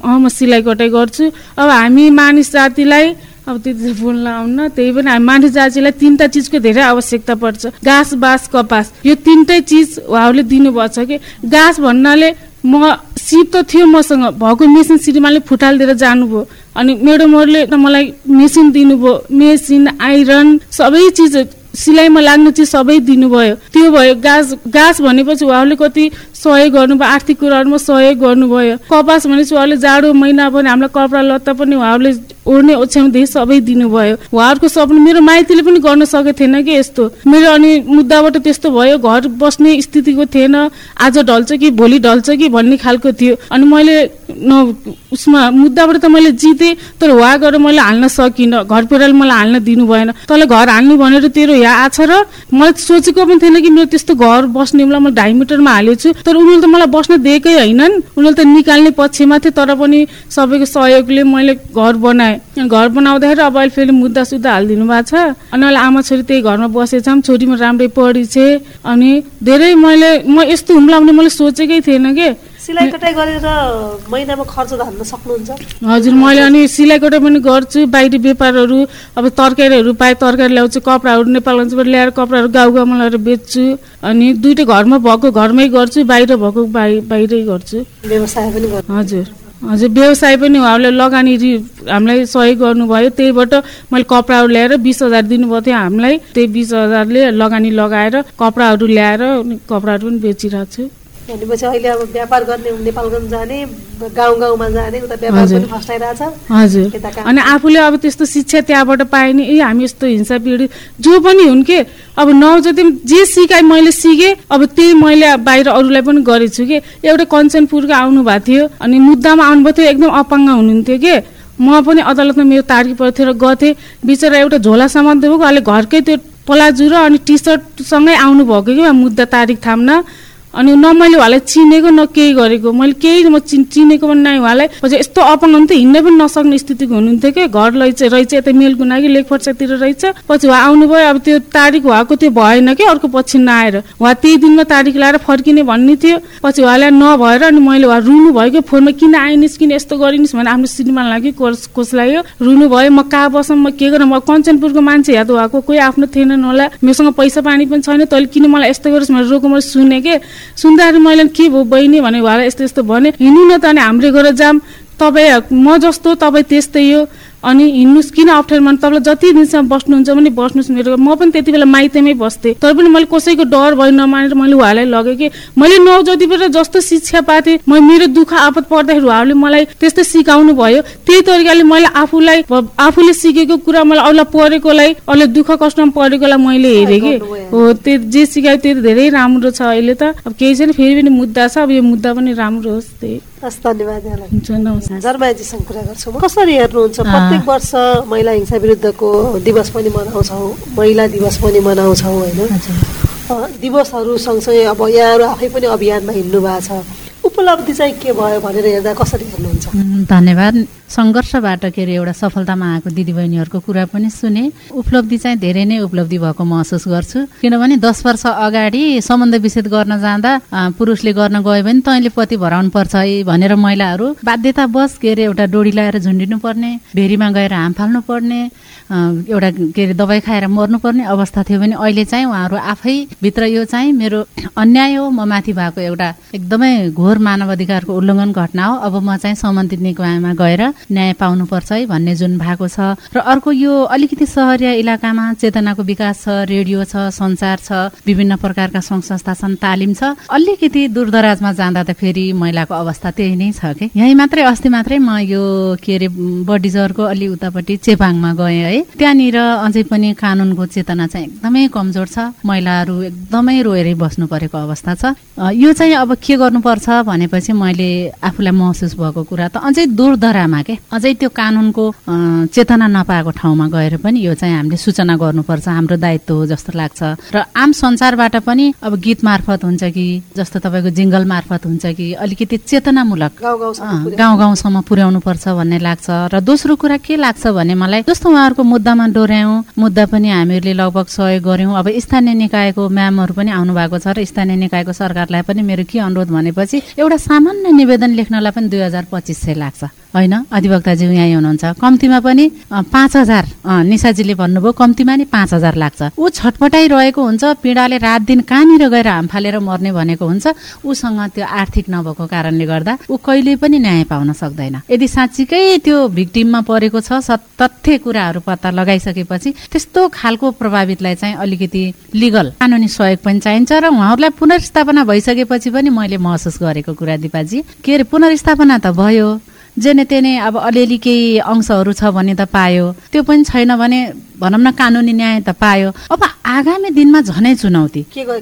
Speaker 7: अँ म सिलाइ कटाइ गर्छु। अब हामी मानिस जातिलाई अब त्यति बोल्न आउन्न त्यही पनि हामी मानिस जातिलाई तिनवटा चिजको धेरै आवश्यकता पर्छ। घाँस बाँस कपास। यो तिनटै चिज उहाँहरूले दिनुभएको छ कि घाँस भन्नाले म सिप त थियो मसँग भएको मेसिन श्रीमानले फुटालिदिएर जानुभयो। अनि म्याडमहरूले त मलाई मेसिन दिनुभयो। मेसिन आइरन सबै चिज सिलाइमा लाग्ने चिज सबै दिनुभयो। त्यो भयो गाछ गाछ भनेपछि उहाँले कति सहयोग गर्नुभयो आर्थिक कुराहरूमा सहयोग गर्नुभयो। कपास भनेपछि उहाँले जाडो महिना पनि हामीलाई कपडा लत्ता पनि उहाँहरूले ओढ्ने ओछ्याउँदै सबै दिनुभयो। उहाँहरूको सपना मेरो माइतीले पनि गर्न सकेको थिएन कि यस्तो। मेरो अनि मुद्दाबाट त्यस्तो भयो घर बस्ने स्थितिको थिएन। आज ढल्छ कि भोलि ढल्छ कि भन्ने खालको थियो। अनि मैले उसमा मुद्दाबाट त मैले जितेँ तर उहाँ गएर मैले हाल्न सकिनँ। घर परिवारले मलाई हाल्न दिनु भएन। तँलाई घर हाल्नु भनेर तेरो यहाँ आछ र मैले सोचेको पनि थिएन कि मेरो त्यस्तो घर बस्ने बेला मैले ढाई मिटरमा हालेको छु तर उनीहरूले त मलाई बस्न दिएकै होइनन्। उनीहरूले त निकाल्ने पक्षमा थिए तर पनि सबैको सहयोगले मैले घर बनाएँ। घर बनाउँदाखेरि अब अहिले फेरि मुद्दा सुद्धा हालिदिनु भएको छ। अनि अहिले आमा छोरी त्यही घरमा बसेछौँ छोरी म राम्रै पढिछे अनि धेरै मैले म यस्तो हुम्ला भने मैले सोचेकै थिएन कि?
Speaker 1: सिलाइ कटाइ गरेर महिनामा खर्च धान्न सक्नुहुन्छ?
Speaker 7: हजुर मैले अनि सिलाइ कटाइ पनि गर्छु। बाहिरी व्यापारहरू अब तरकारीहरू पाएँ तरकारी ल्याउँछु कपडाहरू नेपालगञ्जबाट ल्याएर कपडाहरू गाउँ गाउँमा लगेर बेच्छु। अनि दुइटै घरमा भएको घरमै गर्छु बाहिर भएको बाहि बाहिरै गर्छु।
Speaker 1: व्यवसाय पनि गर्नु।
Speaker 7: हजुर हजुर व्यवसाय पनि उहाँहरूले लगानी हामीलाई सहयोग गर्नुभयो। त्यहीबाट मैले कपडाहरू ल्याएर बिस हजार दिनुभएको थियो हामीलाई। त्यही बिस हजारले लगानी लगाएर कपडाहरू ल्याएर कपडाहरू पनि बेचिरहेको छु।
Speaker 1: भनेपछि अहिले अब व्यापार गर्ने नेपालगञ्ज जाने गाउँ गाउँमा जाने उता व्यापार। पनि फस्टाइरहेछ।
Speaker 7: हजुर। अनि आफूले अब त्यस्तो शिक्षा त्यहाँबाट पाएँ नि ए हामी यस्तो हिंसा पीडित जो पनि हुन् के अब नौजति जे सिकाइ मैले सिकेँ अब त्यही मैले बाहिर अरूलाई पनि गरेछु कि। एउटा कञ्चनपुरको आउनु भएको थियो अनि मुद्दामा आउनुभएको थियो एकदम अपाङ्ग हुनुहुन्थ्यो कि। म पनि अदालतमा मेरो तारिक पर्थ्यो र गथेँ बिचरा एउटा झोला सामान दिएको उहाँले घरकै त्यो प्लाजु र अनि टी सर्टसँगै आउनुभएको कि मुद्दा तारिक थाम्न। अनि न मैले उहाँलाई चिनेको न केही गरेको। मैले केही म चिन चिनेको पनि नै उहाँलाई। पछि यस्तो हुन्थ्यो हिँड्नै पनि नसक्ने स्थितिको हुनुहुन्थ्यो कि? घर लैच रहेछ यता मेलकुना कि लेखपर्सातिर रहेछ। पछि उहाँ आउनुभयो अब त्यो तारिक उहाँको त्यो भएन कि? अर्को पछि नआएर। उहाँ त्यही दिनमा तारिक लाएर फर्किने भन्ने थियो। पछि उहाँलाई नभएर अनि मैले उहाँ रुनु भयो कि? फोनमा किन आइनिस् किन यस्तो गरिनिस् भने आफ्नो श्रीमान लागि कोस कोसलाई रुनु भयो म कहाँ बसौँ म के गरेँ? म कञ्चनपुरको मान्छे या त उहाँको कोही आफ्नो थिएनन् होला। मसँग पैसा पानी पनि छैन तैँले किन मलाई यस्तो गरिस् मैले रोको मैले सुने के? सुन्दाखेरि मैले के भयो बहिनी भने उहाँलाई यस्तो यस्तो भने हिँड्नु न त अनि हाम्रै गएर जाम। तपाईँ म जस्तो तपाईँ त्यस्तै हो। अनि हिँड्नुहोस् किन अप्ठ्यारो मन तपाईँलाई जति दिनसम्म बस्नुहुन्छ भने बस्नुहोस् मेरो। म पनि त्यति बेला माइतीमै बस्थेँ। तर पनि मैले कसैको डर भयो नमानेर मैले उहाँलाई लगेँ कि मैले नौ जतिबाट जस्तो शिक्षा पाएँ म मेरो दुःख आपत पर्दाखेरि उहाँहरूले मलाई त्यस्तो सिकाउनु भयो। त्यही तरिकाले मैले आफूलाई आफूले सिकेको कुरा मलाई अरूलाई पढेकोलाई अरूलाई दुःख कष्टमा पढेकोलाई मैले हेरेँ कि। हो त्यो जे सिकायो त्यो धेरै राम्रो छ अहिले त। अब केही छैन फेरि पनि मुद्दा छ। अब यो मुद्दा पनि राम्रो होस् त्यही।
Speaker 1: धन्यवाद कसरी हेर्नुहुन्छ? प्रत्येक वर्ष महिला हिंसा विरुद्धको दिवस पनि मनाउँछौँ महिला दिवस पनि मनाउँछौँ होइन? दिवसहरू सँगसँगै अब यहाँहरू आफै पनि अभियानमा हिँड्नु भएको छ। उपलब्धि चाहिँ के भयो भनेर हेर्दा कसरी हेर्नुहुन्छ?
Speaker 8: धन्यवाद। सङ्घर्षबाट के अरे एउटा सफलतामा आएको दिदीबहिनीहरूको कुरा पनि सुने। उपलब्धि चाहिँ धेरै नै उपलब्धि भएको महसुस गर्छु। किनभने दस वर्ष अगाडि सम्बन्ध विच्छेद गर्न जाँदा पुरुषले गर्न गयो भने तैँले पति भराउनु पर्छ। है भनेर महिलाहरू बाध्यतावश के अरे एउटा डोरी लगाएर झुन्डिनु पर्ने भेरीमा गएर हाम फाल्नु पर्ने एउटा के अरे दबाई खाएर मर्नुपर्ने अवस्था थियो भने अहिले चाहिँ उहाँहरू आफै भित्र यो चाहिँ मेरो अन्याय हो। म माथि भएको एउटा एकदमै घोर मानव अधिकारको उल्लङ्घन घटना हो। अब म चाहिँ सम्बन्धित निकायमा गएर न्याय पाउनुपर्छ है भन्ने जुन भएको छ। र अर्को यो अलिकति सहरिया इलाकामा चेतनाको विकास छ रेडियो छ सञ्चार छ विभिन्न प्रकारका सङ्घ संस्था छन् तालिम छ। अलिकति दूरदराजमा जाँदा त फेरि महिलाको अवस्था त्यही नै छ कि? यहीँ मात्रै अस्ति मात्रै म यो के अरे बडिजरको अलि उतापट्टि चेपाङमा गएँ है। त्यहाँनिर अझै पनि कानुनको चेतना चाहिँ एकदमै कमजोर छ। महिलाहरू एकदमै रोएरै बस्नु परेको अवस्था छ। यो चाहिँ अब के गर्नुपर्छ भनेपछि मैले आफूलाई महसुस भएको कुरा त अझै दूरदरामा के? अझै त्यो कानुनको चेतना नपाएको ठाउँमा गएर पनि यो चाहिँ हामीले सूचना गर्नुपर्छ हाम्रो दायित्व हो जस्तो लाग्छ। र आम संसारबाट पनि अब गीत मार्फत हुन्छ कि जस्तो तपाईँको जिङ्गल मार्फत हुन्छ कि अलिकति चेतनामूलक
Speaker 1: गाउँ गाउँसम्म
Speaker 8: पुर्याउनु। पर्छ भन्ने लाग्छ। र दोस्रो कुरा के लाग्छ भने मलाई जस्तो उहाँहरूको मुद्दामा डोर्यायौँ मुद्दा पनि हामीहरूले लगभग सहयोग गऱ्यौँ। अब स्थानीय निकायको म्यामहरू पनि आउनु भएको छ र स्थानीय निकायको सरकारलाई पनि मेरो के अनुरोध भनेपछि एउटा सामान्य निवेदन लेख्नलाई पनि दुई हजार पच्चिस सय लाग्छ। होइन? अधिवक्ताज्यू यहीँ हुनुहुन्छ। कम्तीमा पनि पाँच हजार अ, निशाजीले भन्नुभयो कम्तीमा नि पाँच हजार लाग्छ। ऊ छटपटाइरहेको हुन्छ पीडाले रात दिन कहाँनिर गएर हाम फालेर मर्ने भनेको हुन्छ। उसँग त्यो आर्थिक नभएको कारणले गर्दा ऊ कहिले पनि न्याय पाउन सक्दैन। यदि साँच्चीकै त्यो भिक्टिममा परेको छ तथ्य कुराहरू पत्ता लगाइसकेपछि त्यस्तो खालको प्रभावितलाई चाहिँ अलिकति लिगल कानुनी सहयोग पनि चाहिन्छ र उहाँहरूलाई पुनर्स्थापना भइसकेपछि पनि मैले महसुस गरेको कुरा दिपाजी के अरे पुनर्स्थापना त भयो। जेने तेने अब अलिअलि केही अंशहरू छ भने त पायो। त्यो पनि छैन भने भनौँ न कानुनी न्याय त पायो। अब आगामी दिनमा झनै चुनौती।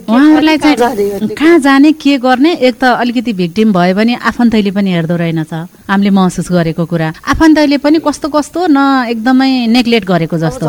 Speaker 8: उहाँहरूलाई चाहिँ? कहाँ जाने के गर्ने एक त अलिकति भिक्टिम भयो भने आफन्तैले पनि हेर्दो रहेनछ। हामीले महसुस गरेको कुरा। आफन्तैले पनि कस्तो कस्तो न एकदमै नेग्लेक्ट गरेको जस्तो।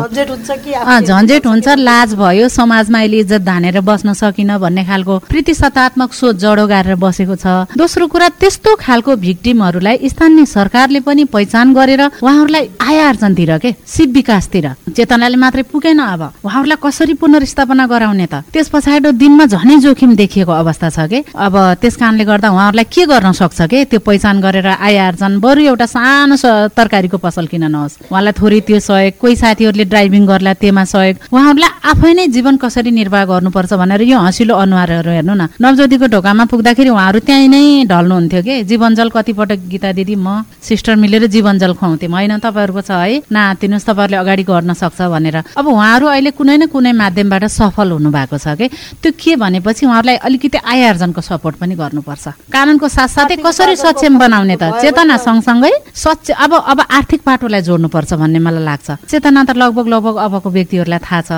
Speaker 1: झन्झट हुन्छ
Speaker 8: लाज भयो समाजमा अहिले इज्जत धानेर बस्न सकिन भन्ने खालको प्रतिशतात्मक सोच जडो गारेर बसेको छ। दोस्रो कुरा त्यस्तो खालको भिक्टिमहरूलाई स्थानीय सरकारले पनि पहिचान गरेर उहाँहरूलाई आय आर्जनतिर के? सिप विकासतिर चेतनाले मात्रै पुगेन अब। उहाँहरूलाई कसरी पुनर्स्थापना गराउने त? त्यस पछाडि दिनमा झनै जोखिम देखिएको अवस्था छ के? अब त्यस कारणले गर्दा उहाँहरूलाई के गर्न सक्छ के? त्यो पहिचान गरेर आय आर्जन बरु एउटा सानो तरकारीको पसल किन नहोस्? उहाँलाई थोरै त्यो सहयोग कोही साथीहरूले ड्राइभिङ गर्ला त्यसमा सहयोग। उहाँहरूलाई आफै नै जीवन कसरी निर्वाह गर्नुपर्छ भनेर यो हँसिलो अनुहारहरू हेर्नु न। नवज्योतिको ढोकामा पुग्दाखेरि उहाँहरू त्यहीँ नै ढल्नुहुन्थ्यो कि? जीवनजल कतिपटक गीता दिदी म सिस्टर मिलेर जीवनजल खुवाउँथ्यौँ। होइन तपाईँहरूको छ है नातिनुहोस् तपाईँहरूले अगाडि गर्न सक्छ भनेर। अब उहाँहरू अहिले कुनै न कुनै माध्यमबाट सफल हुनु भएको छ कि? त्यो के भनेपछि उहाँहरूलाई अलिकति आय आर्जनको सपोर्ट पनि गर्नुपर्छ। कानुनको साथसाथै कसरी सक्षम बनाउने त? चेतना सँगसँगै सच अब अब आर्थिक पाटोलाई जोड्नुपर्छ भन्ने मलाई लाग्छ। चेतना त लगभग लगभग अबको व्यक्तिहरूलाई थाहा छ।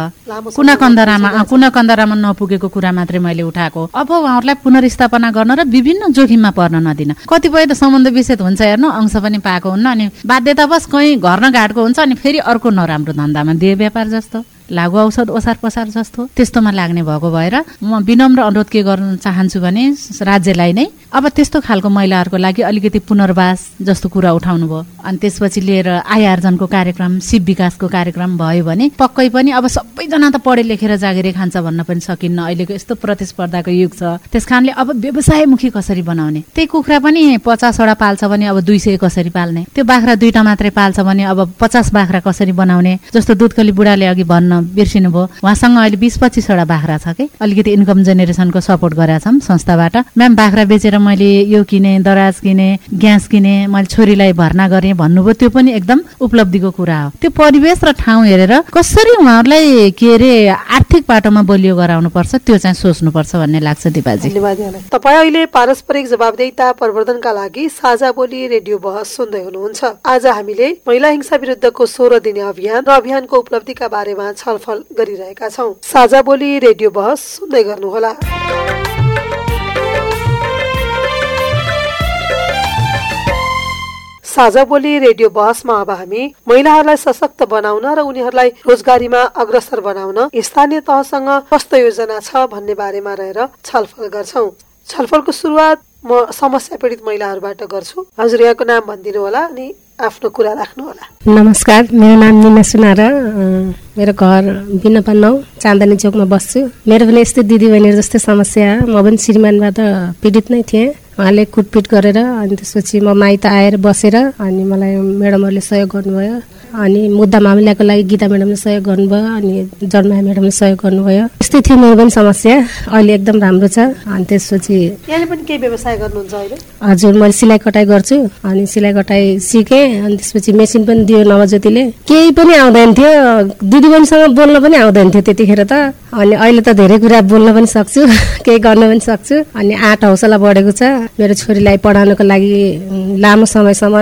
Speaker 8: कुना कन्दरामा कुना कन्दरामा नपुगेको कुरा मात्रै मैले उठाएको। अब उहाँहरूलाई पुनर्स्थापना गर्न र विभिन्न जोखिममा पर्न नदिन। कतिपय त सम्बन्ध विच्छेद हुन्छ हेर्नु। अंश पनि पाएको हुन्न अनि बाध्यतावश कहीँ घर न घाटको हुन्छ अनि फेरि अर्को नराम्रो धन्दामा दिए व्यापार जस्तो। लागु औषध ओसार पसार जस्तो। त्यस्तोमा लाग्ने भएको भएर म विनम्र अनुरोध के गर्न चाहन्छु भने राज्यलाई नै अब त्यस्तो खालको महिलाहरूको लागि अलिकति पुनर्वास जस्तो कुरा उठाउनु भयो अनि त्यसपछि लिएर आय आर्जनको कार्यक्रम सिप विकासको कार्यक्रम भयो भने पक्कै पनि अब सबैजना त पढे लेखेर जागिरै खान्छ भन्न पनि सकिन्न। अहिलेको यस्तो प्रतिस्पर्धाको युग छ। त्यस कारणले अब व्यवसायमुखी कसरी बनाउने? त्यही कुखुरा पनि पचासवटा पाल्छ भने अब दुई सय कसरी पाल्ने? त्यो बाख्रा दुईटा मात्रै पाल्छ भने अब पचास बाख्रा कसरी बनाउने? जस्तो दुधकली बुढाले अघि भन्न बिर्सिनु भयो उहाँसँग अहिले बिस पच्चिसवटा बाख्रा छ कि? अलिकति इन्कम जेनेरेसनको सपोर्ट गरेका छौँ संस्थाबाट। म्याम बाख्रा बेचेर मैले यो किने दराज किने ग्यास किने मैले छोरीलाई भर्ना गरेँ भन्नुभयो त्यो पनि एकदम उपलब्धिको कुरा हो। त्यो परिवेश र ठाउँ हेरेर कसरी उहाँहरूलाई के अरे आर्थिक बाटोमा बलियो गराउनुपर्छ त्यो चाहिँ सोच्नुपर्छ भन्ने लाग्छ दिपाजी।
Speaker 1: तपाईँ अहिले पारस्परिक जवाबदेहिता प्रवर्धनका लागि साझा बोली रेडियो बहस सुन्दै हुनुहुन्छ। आज हामीले महिला हिंसा विरुद्धको सोह्र दिने अभियान र अभियानको उपलब्धिका बारेमा छलफल गरिरहेका छौँ। साझा बोली रेडियो बहस सुन्दै गर्नुहोला। साझा बोली रेडियो बहसमा अब हामी महिलाहरूलाई सशक्त बनाउन र उनीहरूलाई रोजगारीमा अग्रसर बनाउन स्थानीय तहसँग कस्तो योजना छ भन्ने बारेमा रहेर छलफल गर्छौं। छलफलको सुरुवात म समस्या पीडित महिलाहरूबाट गर्छु। हजुर यहाँको नाम भनिदिनु होला अनि आफ्नो कुरा राख्नु होला।
Speaker 9: नमस्कार मेरो नाम निना सुनार मेरो घर बिनपा नौ चाँदनी चोकमा बस्छु। मेरो पनि यस्तै दिदीबहिनीहरू जस्तै समस्या म पनि श्रीमानबाट पीडित नै थिएँ। उहाँले कुटपिट गरेर अनि त्यसपछि म माइत आएर बसेर अनि मलाई म्याडमहरूले सहयोग गर्नुभयो। अनि मुद्दा मामिलाको लागि गीता म्याडमले सहयोग गर्नुभयो अनि जन्माया म्याडमले सहयोग गर्नुभयो। यस्तै थियो मेरो पनि समस्या अहिले एकदम राम्रो छ अनि त्यसपछि
Speaker 1: यहाँले पनि केही व्यवसाय गर्नुहुन्छ अहिले?
Speaker 9: हजुर मैले सिलाइ कटाइ गर्छु अनि सिलाइ कटाइ सिकेँ अनि त्यसपछि मेसिन पनि दियो नवज्योतिले। केही पनि आउँदैन थियो दिदीबहिनीसँग बोल्न पनि आउँदैन थियो त्यतिखेर त। अनि अहिले त धेरै कुरा बोल्न पनि सक्छु केही गर्न पनि सक्छु। अनि आँट हौसला बढेको छ मेरो छोरीलाई पढाउनको लागि लामो समयसम्म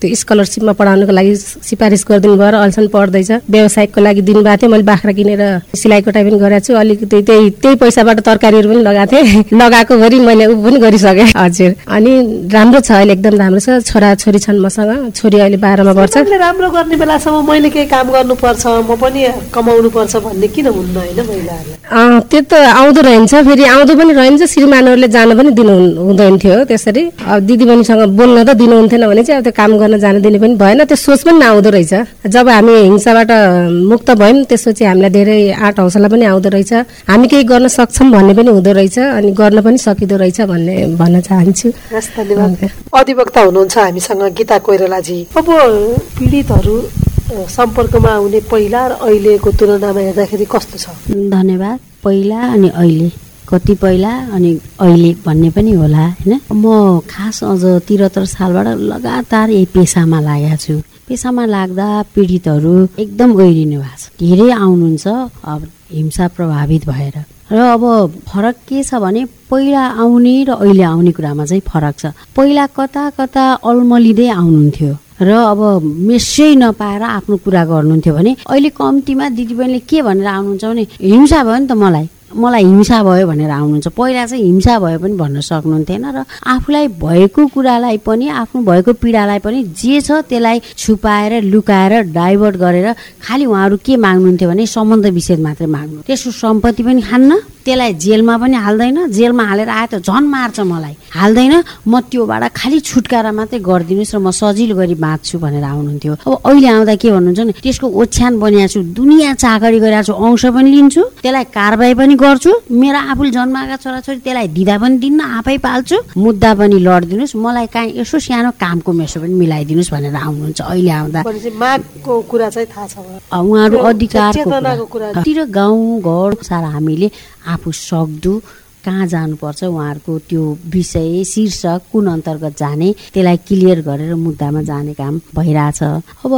Speaker 9: त्यो स्कलरसिपमा पढाउनको लागि सिफारिस गरिदिनु भयो र अहिलेसम्म पढ्दैछ व्यवसायको लागि थियो मैले बाख्रा किनेर सिलाइ कटाइ पनि गरेको छु। अलिकति त्यही त्यही पैसाबाट तरकारीहरू पनि लगाएको थिएँ। लगाएको भरि मैले ऊ पनि गरिसकेँ। हजुर। अनि राम्रो छ अहिले एकदम राम्रो छ। छोरा छोरी छन् मसँग। छोरी अहिले बाह्रमा पर्छ
Speaker 1: राम्रो गर्ने बेलासम्म मैले केही काम गर्नुपर्छ म पनि कमाउनु पर्छ भन्ने किन हुन्न होइन महिलाहरूलाई
Speaker 9: त्यो त आउँदो रहन्छ। फेरि आउँदो पनि रहन्छ। श्रीमानहरूले जान पनि दिनु हुँदैन थियो त्यसरी। अब दिदीबहिनीसँग बोल्न त दिनुहुन्थेन भने चाहिँ अब त्यो काम गर्न जान दिने पनि भएन। त्यो सोच पनि नआउँदो रहेछ। रहेछ। जब हामी हिंसाबाट मुक्त भयौँ त्यसपछि हामीलाई धेरै आँट हौसला पनि आउँदो रहेछ। हामी केही गर्न सक्छौँ भन्ने पनि हुँदो रहेछ अनि गर्न पनि सकिँदो रहेछ भन्ने भन्न चाहन्छु।
Speaker 1: अधिवक्ता हुनुहुन्छ हामीसँग गीता कोइरालाजी। अब पीडितहरू सम्पर्कमा आउने पहिला र अहिलेको तुलनामा हेर्दाखेरि कस्तो छ?
Speaker 10: धन्यवाद। पहिला अनि अहिले। कति पहिला अनि अहिले भन्ने पनि होला होइन? म खास अझ त्रिहत्तर सालबाट लगातार यही पेसामा लागेको छु। पेसामा लाग्दा पीडितहरू एकदम गहिरिनु भएको छ। धेरै आउनुहुन्छ अब हिंसा प्रभावित भएर। र अब फरक के छ भने पहिला आउने र अहिले आउने कुरामा चाहिँ फरक छ। पहिला कता कता अल्मलिँदै आउनुहुन्थ्यो र अब मेसै नपाएर आफ्नो कुरा गर्नुहुन्थ्यो भने अहिले कम्तीमा दिदीबहिनीले के भनेर आउनुहुन्छ भने हिंसा भयो नि त मलाई। मलाई हिंसा भयो भनेर आउनुहुन्छ। पहिला चाहिँ हिंसा भयो पनि भन्न सक्नुहुन्थेन र आफूलाई भएको कुरालाई पनि आफ्नो भएको पीडालाई पनि जे छ त्यसलाई छुपाएर लुकाएर डाइभर्ट गरेर खालि उहाँहरू के माग्नुहुन्थ्यो भने सम्बन्ध विच्छेद मात्रै माग्नु। त्यसको सम्पत्ति पनि खान्न त्यसलाई जेलमा पनि हाल्दैन जेलमा हालेर आयो त झन् मार्छ मलाई। हाल्दैन म त्योबाट खालि छुटकारा मात्रै गरिदिनुहोस् र म सजिलो गरी बाँच्छु भनेर आउनुहुन्थ्यो। अब अहिले आउँदा के भन्नुहुन्छ भने त्यसको ओछ्यान बनिएको छु दुनियाँ चाकरी गरिरहेको छु अंश पनि लिन्छु त्यसलाई कारवाही पनि गर्छु। मेरो आफूले जन्माएका छोराछोरी त्यसलाई दिँदा पनि दिन्न आफै पाल्छु। मुद्दा पनि लडिदिनुहोस् मलाई काहीँ यसो सानो कामको मेसो पनि मिलाइदिनुहोस् भनेर आउनुहुन्छ अहिले आउँदा।
Speaker 1: कुरा चाहिँ थाहा छ उहाँलाई।
Speaker 10: अ, उहाँहरू
Speaker 1: त्यो
Speaker 10: अधिकारको
Speaker 1: चेतनाको
Speaker 10: कुरा
Speaker 1: कुरा।
Speaker 10: तिर गाउँ घर सारा हामीले आफू सक्दो कहाँ जानुपर्छ उहाँहरूको त्यो विषय शीर्षक कुन अन्तर्गत जाने त्यसलाई क्लियर गरेर मुद्दामा जाने काम भइरहेछ। अब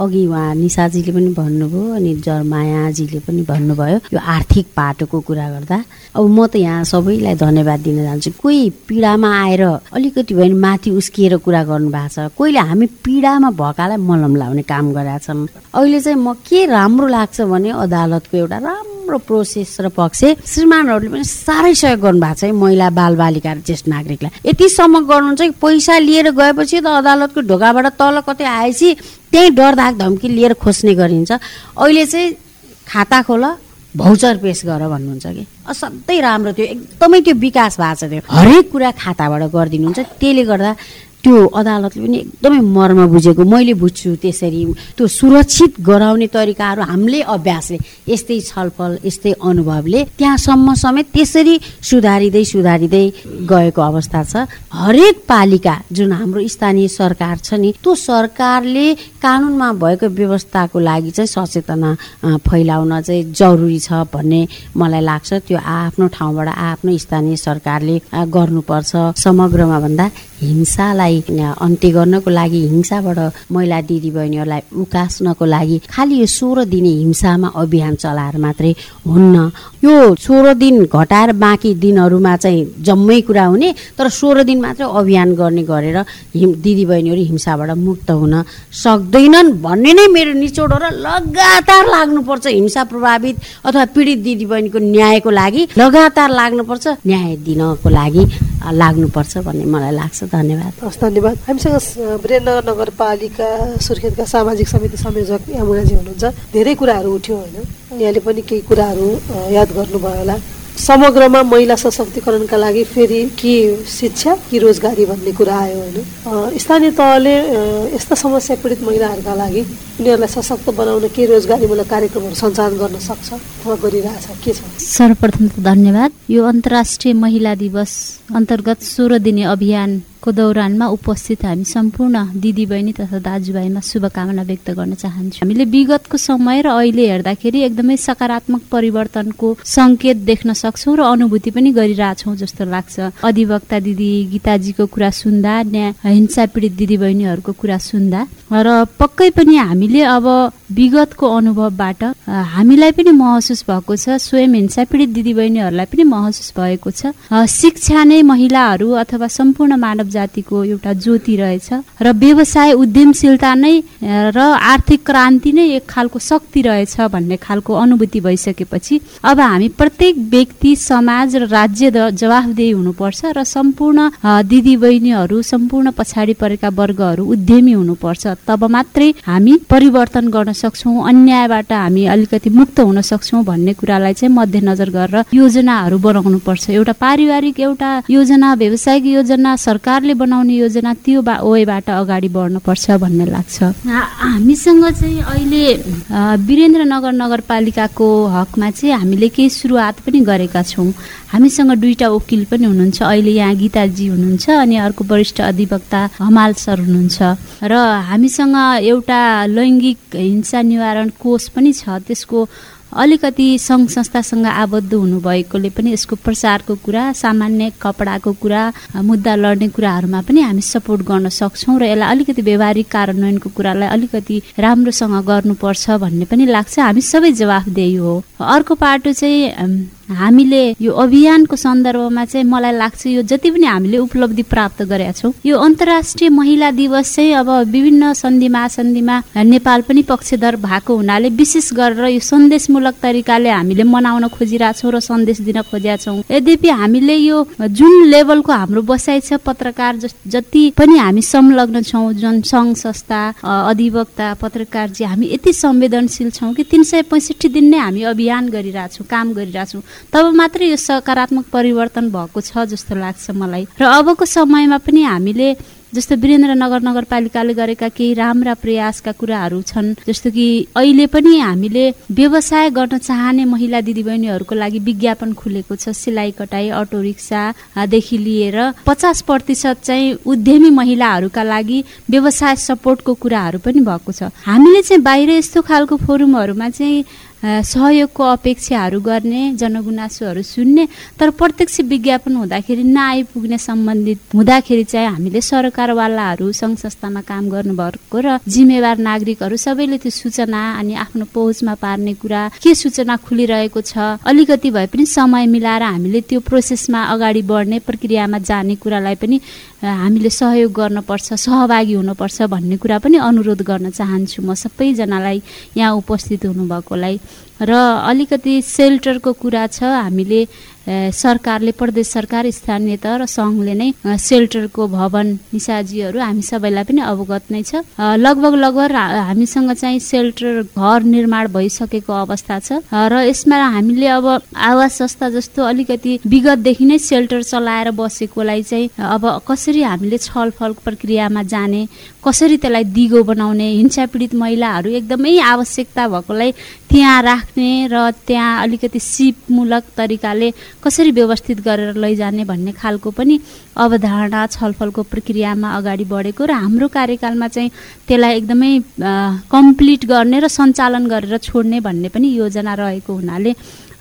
Speaker 10: अघि उहाँ निशाजीले पनि भन्नुभयो अनि जरमायाजीले पनि भन्नुभयो यो आर्थिक पाटोको कुरा गर्दा। अब म त यहाँ सबैलाई धन्यवाद दिन चाहन्छु कोही पीडामा आएर अलिकति भयो भने माथि उस्किएर कुरा गर्नु भएको छ। कोहीले हामी पीडामा भएकालाई मलम लाउने काम गरेका छन्। अहिले चाहिँ म के राम्रो लाग्छ भने अदालतको एउटा राम्रो प्रोसेस र पक्ष। श्रीमानहरूले पनि साह्रै सहयोग गर्नुभएको छ है महिला बालबालिका र ज्येष्ठ नागरिकलाई। यतिसम्म गर्नुहुन्छ कि पैसा लिएर गएपछि त अदालतको ढोकाबाट तल कतै आएपछि त्यहीँ डर धाक धम्की लिएर खोज्ने गरिन्छ। अहिले चाहिँ खाता खोल भौचर पेस गर भन्नुहुन्छ कि। असाध्यै राम्रो थियो एकदमै त्यो विकास भएको छ त्यो। हरेक कुरा खाताबाट गरिदिनुहुन्छ। त्यसले गर्दा त्यो अदालतले पनि एकदमै मर्म बुझेको मैले बुझ्छु त्यसरी। त्यो सुरक्षित गराउने तरिकाहरू हामीले अभ्यासले यस्तै छलफल यस्तै अनुभवले त्यहाँसम्म समेत त्यसरी सुधारिँदै सुधारिँदै गएको अवस्था छ। हरेक पालिका जुन हाम्रो स्थानीय सरकार छ नि त्यो सरकारले कानुनमा भएको व्यवस्थाको लागि चाहिँ सचेतना फैलाउन चाहिँ जरुरी छ भन्ने मलाई लाग्छ। त्यो आफ्नो ठाउँबाट आफ्नो स्थानीय सरकारले गर्नुपर्छ समग्रमा भन्दा। हिंसालाई अन्त्य गर्नको लागि हिंसाबाट महिला दिदीबहिनीहरूलाई उकास्नको लागि खालि यो सोह्र दिने हिंसामा अभियान चलाएर मात्रै हुन्न। यो सोह्र दिन घटाएर बाँकी दिनहरूमा चाहिँ जम्मै कुरा हुने तर सोह्र दिन मात्रै अभियान गर्ने गरेर हिम दिदीबहिनीहरू हिंसाबाट मुक्त हुन सक्दैनन् भन्ने नै मेरो निचोड हो र लगातार लाग्नुपर्छ हिंसा प्रभावित अथवा पीडित दिदीबहिनीको न्यायको लागि लगातार लाग्नुपर्छ न्याय दिनको लागि लाग्नुपर्छ भन्ने मलाई लाग्छ। धन्यवाद।
Speaker 1: हस् धन्यवाद। हामीसँग वीरेन्द्रनगर नगरपालिका सुर्खेतका सामाजिक समिति संयोजक यमुनाजी हुनुहुन्छ। धेरै कुराहरू उठ्यो होइन। यहाँले पनि केही कुराहरू याद गर्नुभयो होला। समग्रमा महिला सशक्तिकरणका लागि फेरि कि शिक्षा कि रोजगारी भन्ने कुरा आयो होइन। स्थानीय तहले यस्ता समस्या पीडित महिलाहरूका लागि उनीहरूलाई सशक्त बनाउन के रोजगारीमूलक कार्यक्रमहरू सञ्चालन गर्न सक्छ? अथवा गरिरहेछ। के छ?
Speaker 11: सर्वप्रथम त धन्यवाद। यो अन्तर्राष्ट्रिय महिला दिवस अन्तर्गत सोह्र दिने अभियानको दौरानमा उपस्थित हामी सम्पूर्ण दिदीबहिनी तथा दाजुभाइमा शुभकामना व्यक्त गर्न चाहन्छु। हामीले विगतको समय र अहिले हेर्दाखेरि एकदमै सकारात्मक परिवर्तनको सङ्केत देख्न सक्छौँ र अनुभूति पनि गरिरहेछौँ जस्तो लाग्छ। अधिवक्ता दिदी गीताजीको कुरा सुन्दा न्याय हिंसा पीडित दिदीबहिनीहरूको कुरा सुन्दा। र पक्कै पनि हामीले अब विगतको अनुभवबाट हामीलाई पनि महसुस भएको छ स्वयं हिंसा पीडित दिदीबहिनीहरूलाई पनि महसुस भएको छ। शिक्षा नै महिलाहरू अथवा सम्पूर्ण मानव जातिको एउटा ज्योति रहेछ। र व्यवसाय उद्यमशीलता नै र आर्थिक क्रान्ति नै एक खालको शक्ति रहेछ भन्ने खालको अनुभूति भइसकेपछि अब हामी प्रत्येक व्यक्ति समाज र राज्य जवाफदेही हुनुपर्छ र सम्पूर्ण अ, दिदीबहिनीहरू सम्पूर्ण पछाडि परेका वर्गहरू उद्यमी हुनुपर्छ। तब मात्रै हामी परिवर्तन गर्न सक्छौँ अन्यायबाट हामी अलिकति मुक्त हुन सक्छौँ भन्ने कुरालाई चाहिँ मध्यनजर गरेर योजनाहरू बनाउनु पर्छ एउटा पारिवारिक एउटा योजना व्यावसायिक योजना सरकारले सरकारले बनाउने योजना त्यो बा ओएबाट अगाडि बढ्नुपर्छ भन्ने लाग्छ। हामीसँग चाहिँ अहिले वीरेन्द्रनगर नगरपालिकाको हकमा चाहिँ हामीले केही सुरुवात पनि गरेका छौँ। हामीसँग दुईटा वकिल पनि हुनुहुन्छ। अहिले यहाँ गीताजी हुनुहुन्छ अनि अर्को वरिष्ठ अधिवक्ता हमाल सर हुनुहुन्छ। र हामीसँग एउटा लैङ्गिक हिंसा निवारण कोष पनि छ। त्यसको अलिकति सङ्घ संस्थासँग आबद्ध हुनुभएकोले पनि यसको प्रचारको कुरा सामान्य कपडाको कुरा मुद्दा लड्ने कुराहरूमा पनि हामी सपोर्ट गर्न सक्छौँ र यसलाई अलिकति व्यवहारिक कार्यान्वयनको कुरालाई अलिकति राम्रोसँग गर्नुपर्छ भन्ने पनि लाग्छ। हामी सबै जवाफदेही हो। अर्को पाटो चाहिँ हामीले यो अभियानको सन्दर्भमा चाहिँ मलाई लाग्छ यो जति पनि हामीले उपलब्धि प्राप्त गरेका छौँ यो अन्तर्राष्ट्रिय महिला दिवस चाहिँ अब विभिन्न सन्धि महासन्धिमा नेपाल पनि पक्षधर भएको हुनाले विशेष गरेर यो सन्देशमूलक तरिकाले हामीले मनाउन खोजिरहेछौँ र सन्देश दिन खोजेका छौँ। यद्यपि हामीले यो जुन लेभलको हाम्रो बसाइ छ पत्रकार जति पनि हामी संलग्न छौँ जुन सङ्घ संस्था अधिवक्ता पत्रकारजी हामी यति संवेदनशील छौँ कि तिन सय पैँसठी दिन नै हामी अभियान गरिरहेछौँ काम गरिरहेछौँ तब मात्रै यो सकारात्मक परिवर्तन भएको छ जस्तो लाग्छ मलाई। र अबको समयमा पनि हामीले जस्तो वीरेन्द्रनगर नगरपालिकाले गरेका केही राम्रा प्रयासका कुराहरू छन् जस्तो कि अहिले पनि हामीले व्यवसाय गर्न चाहने महिला दिदीबहिनीहरूको लागि विज्ञापन खुलेको छ सिलाइ कटाई अटो रिक्सादेखि लिएर पचास प्रतिशत चाहिँ उद्यमी महिलाहरूका लागि व्यवसाय सपोर्टको कुराहरू पनि भएको छ। हामीले चाहिँ बाहिर यस्तो खालको फोरमहरूमा चाहिँ सहयोगको अपेक्षाहरू गर्ने जनगुनासोहरू सुन्ने तर प्रत्यक्ष विज्ञापन हुँदाखेरि नआइपुग्ने सम्बन्धित हुँदाखेरि चाहिँ हामीले सरकारवालाहरू सङ्घ संस्थामा काम गर्नुभएको र जिम्मेवार नागरिकहरू सबैले त्यो सूचना अनि आफ्नो पहुँचमा पार्ने कुरा के सूचना खुलिरहेको छ अलिकति भए पनि समय मिलाएर हामीले त्यो प्रोसेसमा अगाडि बढ्ने प्रक्रियामा जाने कुरालाई पनि हामीले सहयोग गर्नुपर्छ सहभागी हुनुपर्छ भन्ने कुरा पनि अनुरोध गर्न चाहन्छु म सबैजनालाई यहाँ उपस्थित हुनुभएकोलाई। र अलिकति सेल्टरको कुरा छ हामीले सरकारले प्रदेश सरकार स्थानीय तह र सङ्घले नै सेल्टरको भवन निसाजीहरू हामी सबैलाई पनि अवगत नै छ। लगभग लगभग हामीसँग चाहिँ सेल्टर घर निर्माण भइसकेको अवस्था छ। र यसमा हामीले अब आवास संस्था जस्तो अलिकति विगतदेखि नै सेल्टर चलाएर बसेकोलाई चाहिँ अब कसरी हामीले छलफल प्रक्रियामा जाने कसरी त्यसलाई दिगो बनाउने हिंसा पीडित महिलाहरू एकदमै आवश्यकता भएकोलाई त्यहाँ राख्ने र त्यहाँ अलिकति सिपमूलक तरिकाले कसरी व्यवस्थित गरेर लैजाने भन्ने खालको पनि अवधारणा छलफलको प्रक्रियामा अगाडि बढेको र हाम्रो कार्यकालमा चाहिँ त्यसलाई एकदमै कम्प्लिट गर्ने र सञ्चालन गरेर छोड्ने भन्ने पनि योजना रहेको हुनाले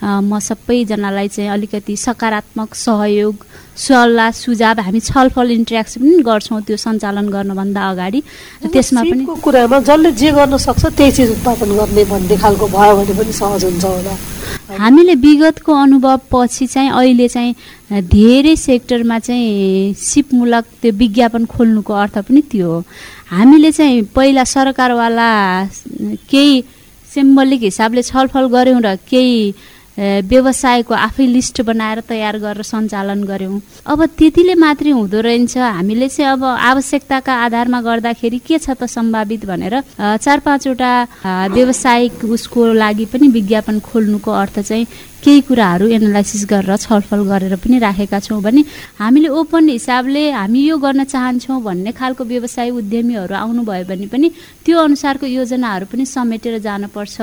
Speaker 11: म सबैजनालाई चाहिँ अलिकति सकारात्मक सहयोग सल्लाह सुझाव हामी छलफल इन्ट्रेक्सन पनि गर्छौँ त्यो सञ्चालन गर्नुभन्दा अगाडि। त्यसमा पनि
Speaker 1: कुरामा जसले जे गर्न सक्छ त्यही चिज उत्पादन गर्ने भन्ने खालको भयो भने पनि सहज हुन्छ होला।
Speaker 11: हामीले विगतको अनुभव पछि चाहिँ अहिले चाहिँ धेरै सेक्टरमा चाहिँ सिपमूलक त्यो विज्ञापन खोल्नुको अर्थ पनि त्यो हो। हामीले चाहिँ पहिला सरकारवाला केही सिम्बलिक हिसाबले छलफल गऱ्यौँ र केही व्यवसायको आफै लिस्ट बनाएर तयार गरेर सञ्चालन गऱ्यौँ। अब त्यतिले मात्रै हुँदो रहेछ। हामीले चाहिँ अब आवश्यकताका आधारमा गर्दाखेरि के छ त सम्भावित भनेर चार पाँचवटा व्यावसायिक उसको लागि पनि विज्ञापन खोल्नुको अर्थ चाहिँ केही कुराहरू एनालाइसिस गरेर छलफल गरेर पनि राखेका छौँ भने हामीले ओपन हिसाबले हामी यो गर्न चाहन्छौँ भन्ने खालको व्यवसाय उद्यमीहरू आउनुभयो भने पनि त्यो अनुसारको योजनाहरू पनि समेटेर जानुपर्छ।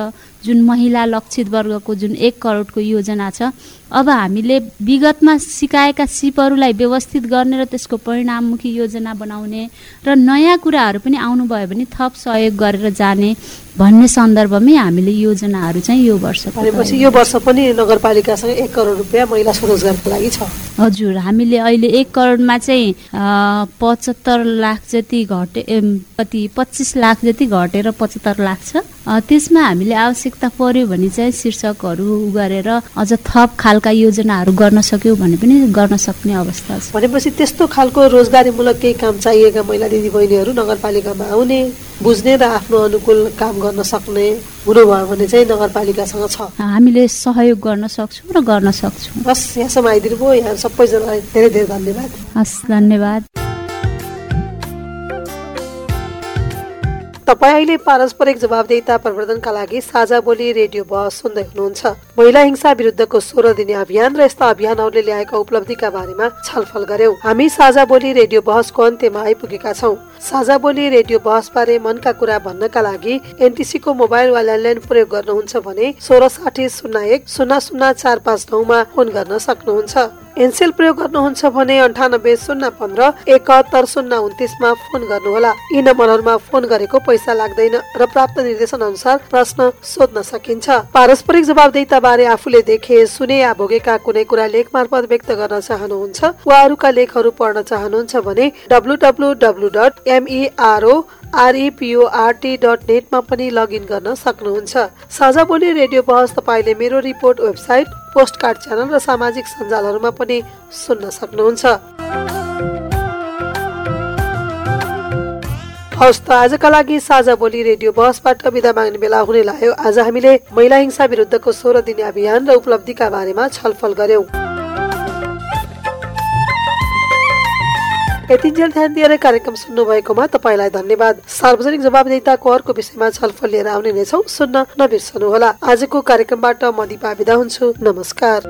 Speaker 11: जुन महिला लक्षित वर्गको जुन एक करोडको योजना छ अब हामीले विगतमा सिकाएका सिपहरूलाई व्यवस्थित गर्ने र त्यसको परिणाममुखी योजना बनाउने र नयाँ कुराहरू पनि आउनुभयो भने थप सहयोग गरेर जाने भन्ने सन्दर्भमै हामीले योजनाहरू चाहिँ यो वर्ष
Speaker 1: भनेपछि यो वर्ष पनि नगरपालिकासँग एक करोड रुपियाँ महिला स्वरोजगारको लागि छ।
Speaker 11: हजुर हामीले अहिले एक करोडमा चाहिँ पचहत्तर लाख जति घटे कति पच्चिस लाख जति घटेर पचहत्तर लाख छ। त्यसमा हामीले आवश्यकता पर्यो भने चाहिँ शीर्षकहरू गरेर अझ थप खालका योजनाहरू गर्न सक्यौँ भने पनि गर्न सक्ने अवस्था छ।
Speaker 1: भनेपछि त्यस्तो खालको रोजगारीमूलक केही काम चाहिएका महिला दिदीबहिनीहरू नगरपालिकामा आउने बुझ्ने र आफ्नो अनुकूल काम गर्न सक्ने हुनुभयो भने चाहिँ नगरपालिकासँग छ।
Speaker 11: हामीले सहयोग गर्न सक्छौँ र गर्न सक्छौँ।
Speaker 1: बस यहाँसम्म आइदिनु भयो यहाँ सबैजनालाई धेरै धेरै धन्यवाद।
Speaker 11: हस् धन्यवाद।
Speaker 1: तपाईँ अहिले पारस्परिक जवाबदेता प्रवर्धनका लागि साझा बोली रेडियो बहस सुन्दै हुनुहुन्छ। महिला हिंसा विरुद्धको सोह्र दिने अभियान र यस्ता अभियानहरूले ल्याएका उपलब्धिका बारेमा छलफल गर्यौं। हामी साझा बोली रेडियो बहसको अन्त्यमा आइपुगेका छौं। साझा बोली रेडियो बहस बारे मनका कुरा भन्नका लागि एनटिसीको मोबाइल वा ल्यान्डलाइन प्रयोग गर्नुहुन्छ भने सोह्र साठी शून्य एक शून्य शून्य चार पाँच नौमा फोन गर्न सक्नुहुन्छ। एनसेल प्रयोग गर्नुहुन्छ भने अन्ठानब्बे शून्य पन्ध्र एकहत्तर शून्य उन्तिसमा फोन गर्नुहोला। यी नम्बरहरूमा फोन गरेको पैसा लाग्दैन र प्राप्त निर्देशन अनुसार प्रश्न सोध्न सकिन्छ। पारस्परिक जवाबदेता बारे आफूले देखे सुने या भोगेका कुनै कुरा लेख मार्फत व्यक्त गर्न चाहनुहुन्छ वा अरूका लेखहरू पढ्न चाहनुहुन्छ भने W W W dot MERO REPORT dot नेटमा पनि लगइन गर्न सक्नुहुन्छ। साझा बोली रेडियो बहस तपाईँले मेरो रिपोर्ट वेबसाइट पोस्टकार्ड च्यानल र सामाजिक सञ्जालहरूमा पनि सुन्न सक्नुहुन्छ। हवस् त आजका लागि साझा बोली रेडियो बहसबाट विदा माग्ने बेला हुने लाग्यो। आज हामीले महिला हिंसा विरुद्धको सोह्र दिने अभियान र उपलब्धिका बारेमा छलफल गर्यौं। यतिन्जेल ध्यान दिएर कार्यक्रम सुन्नु भएकोमा तपाईँलाई धन्यवाद। सार्वजनिक जवाबदेताको अर्को विषयमा छलफल लिएर आउने नै छौ। सुन्न नबिर्सनुहोला। आजको कार्यक्रमबाट म दिपा विदा हुन्छु। नमस्कार।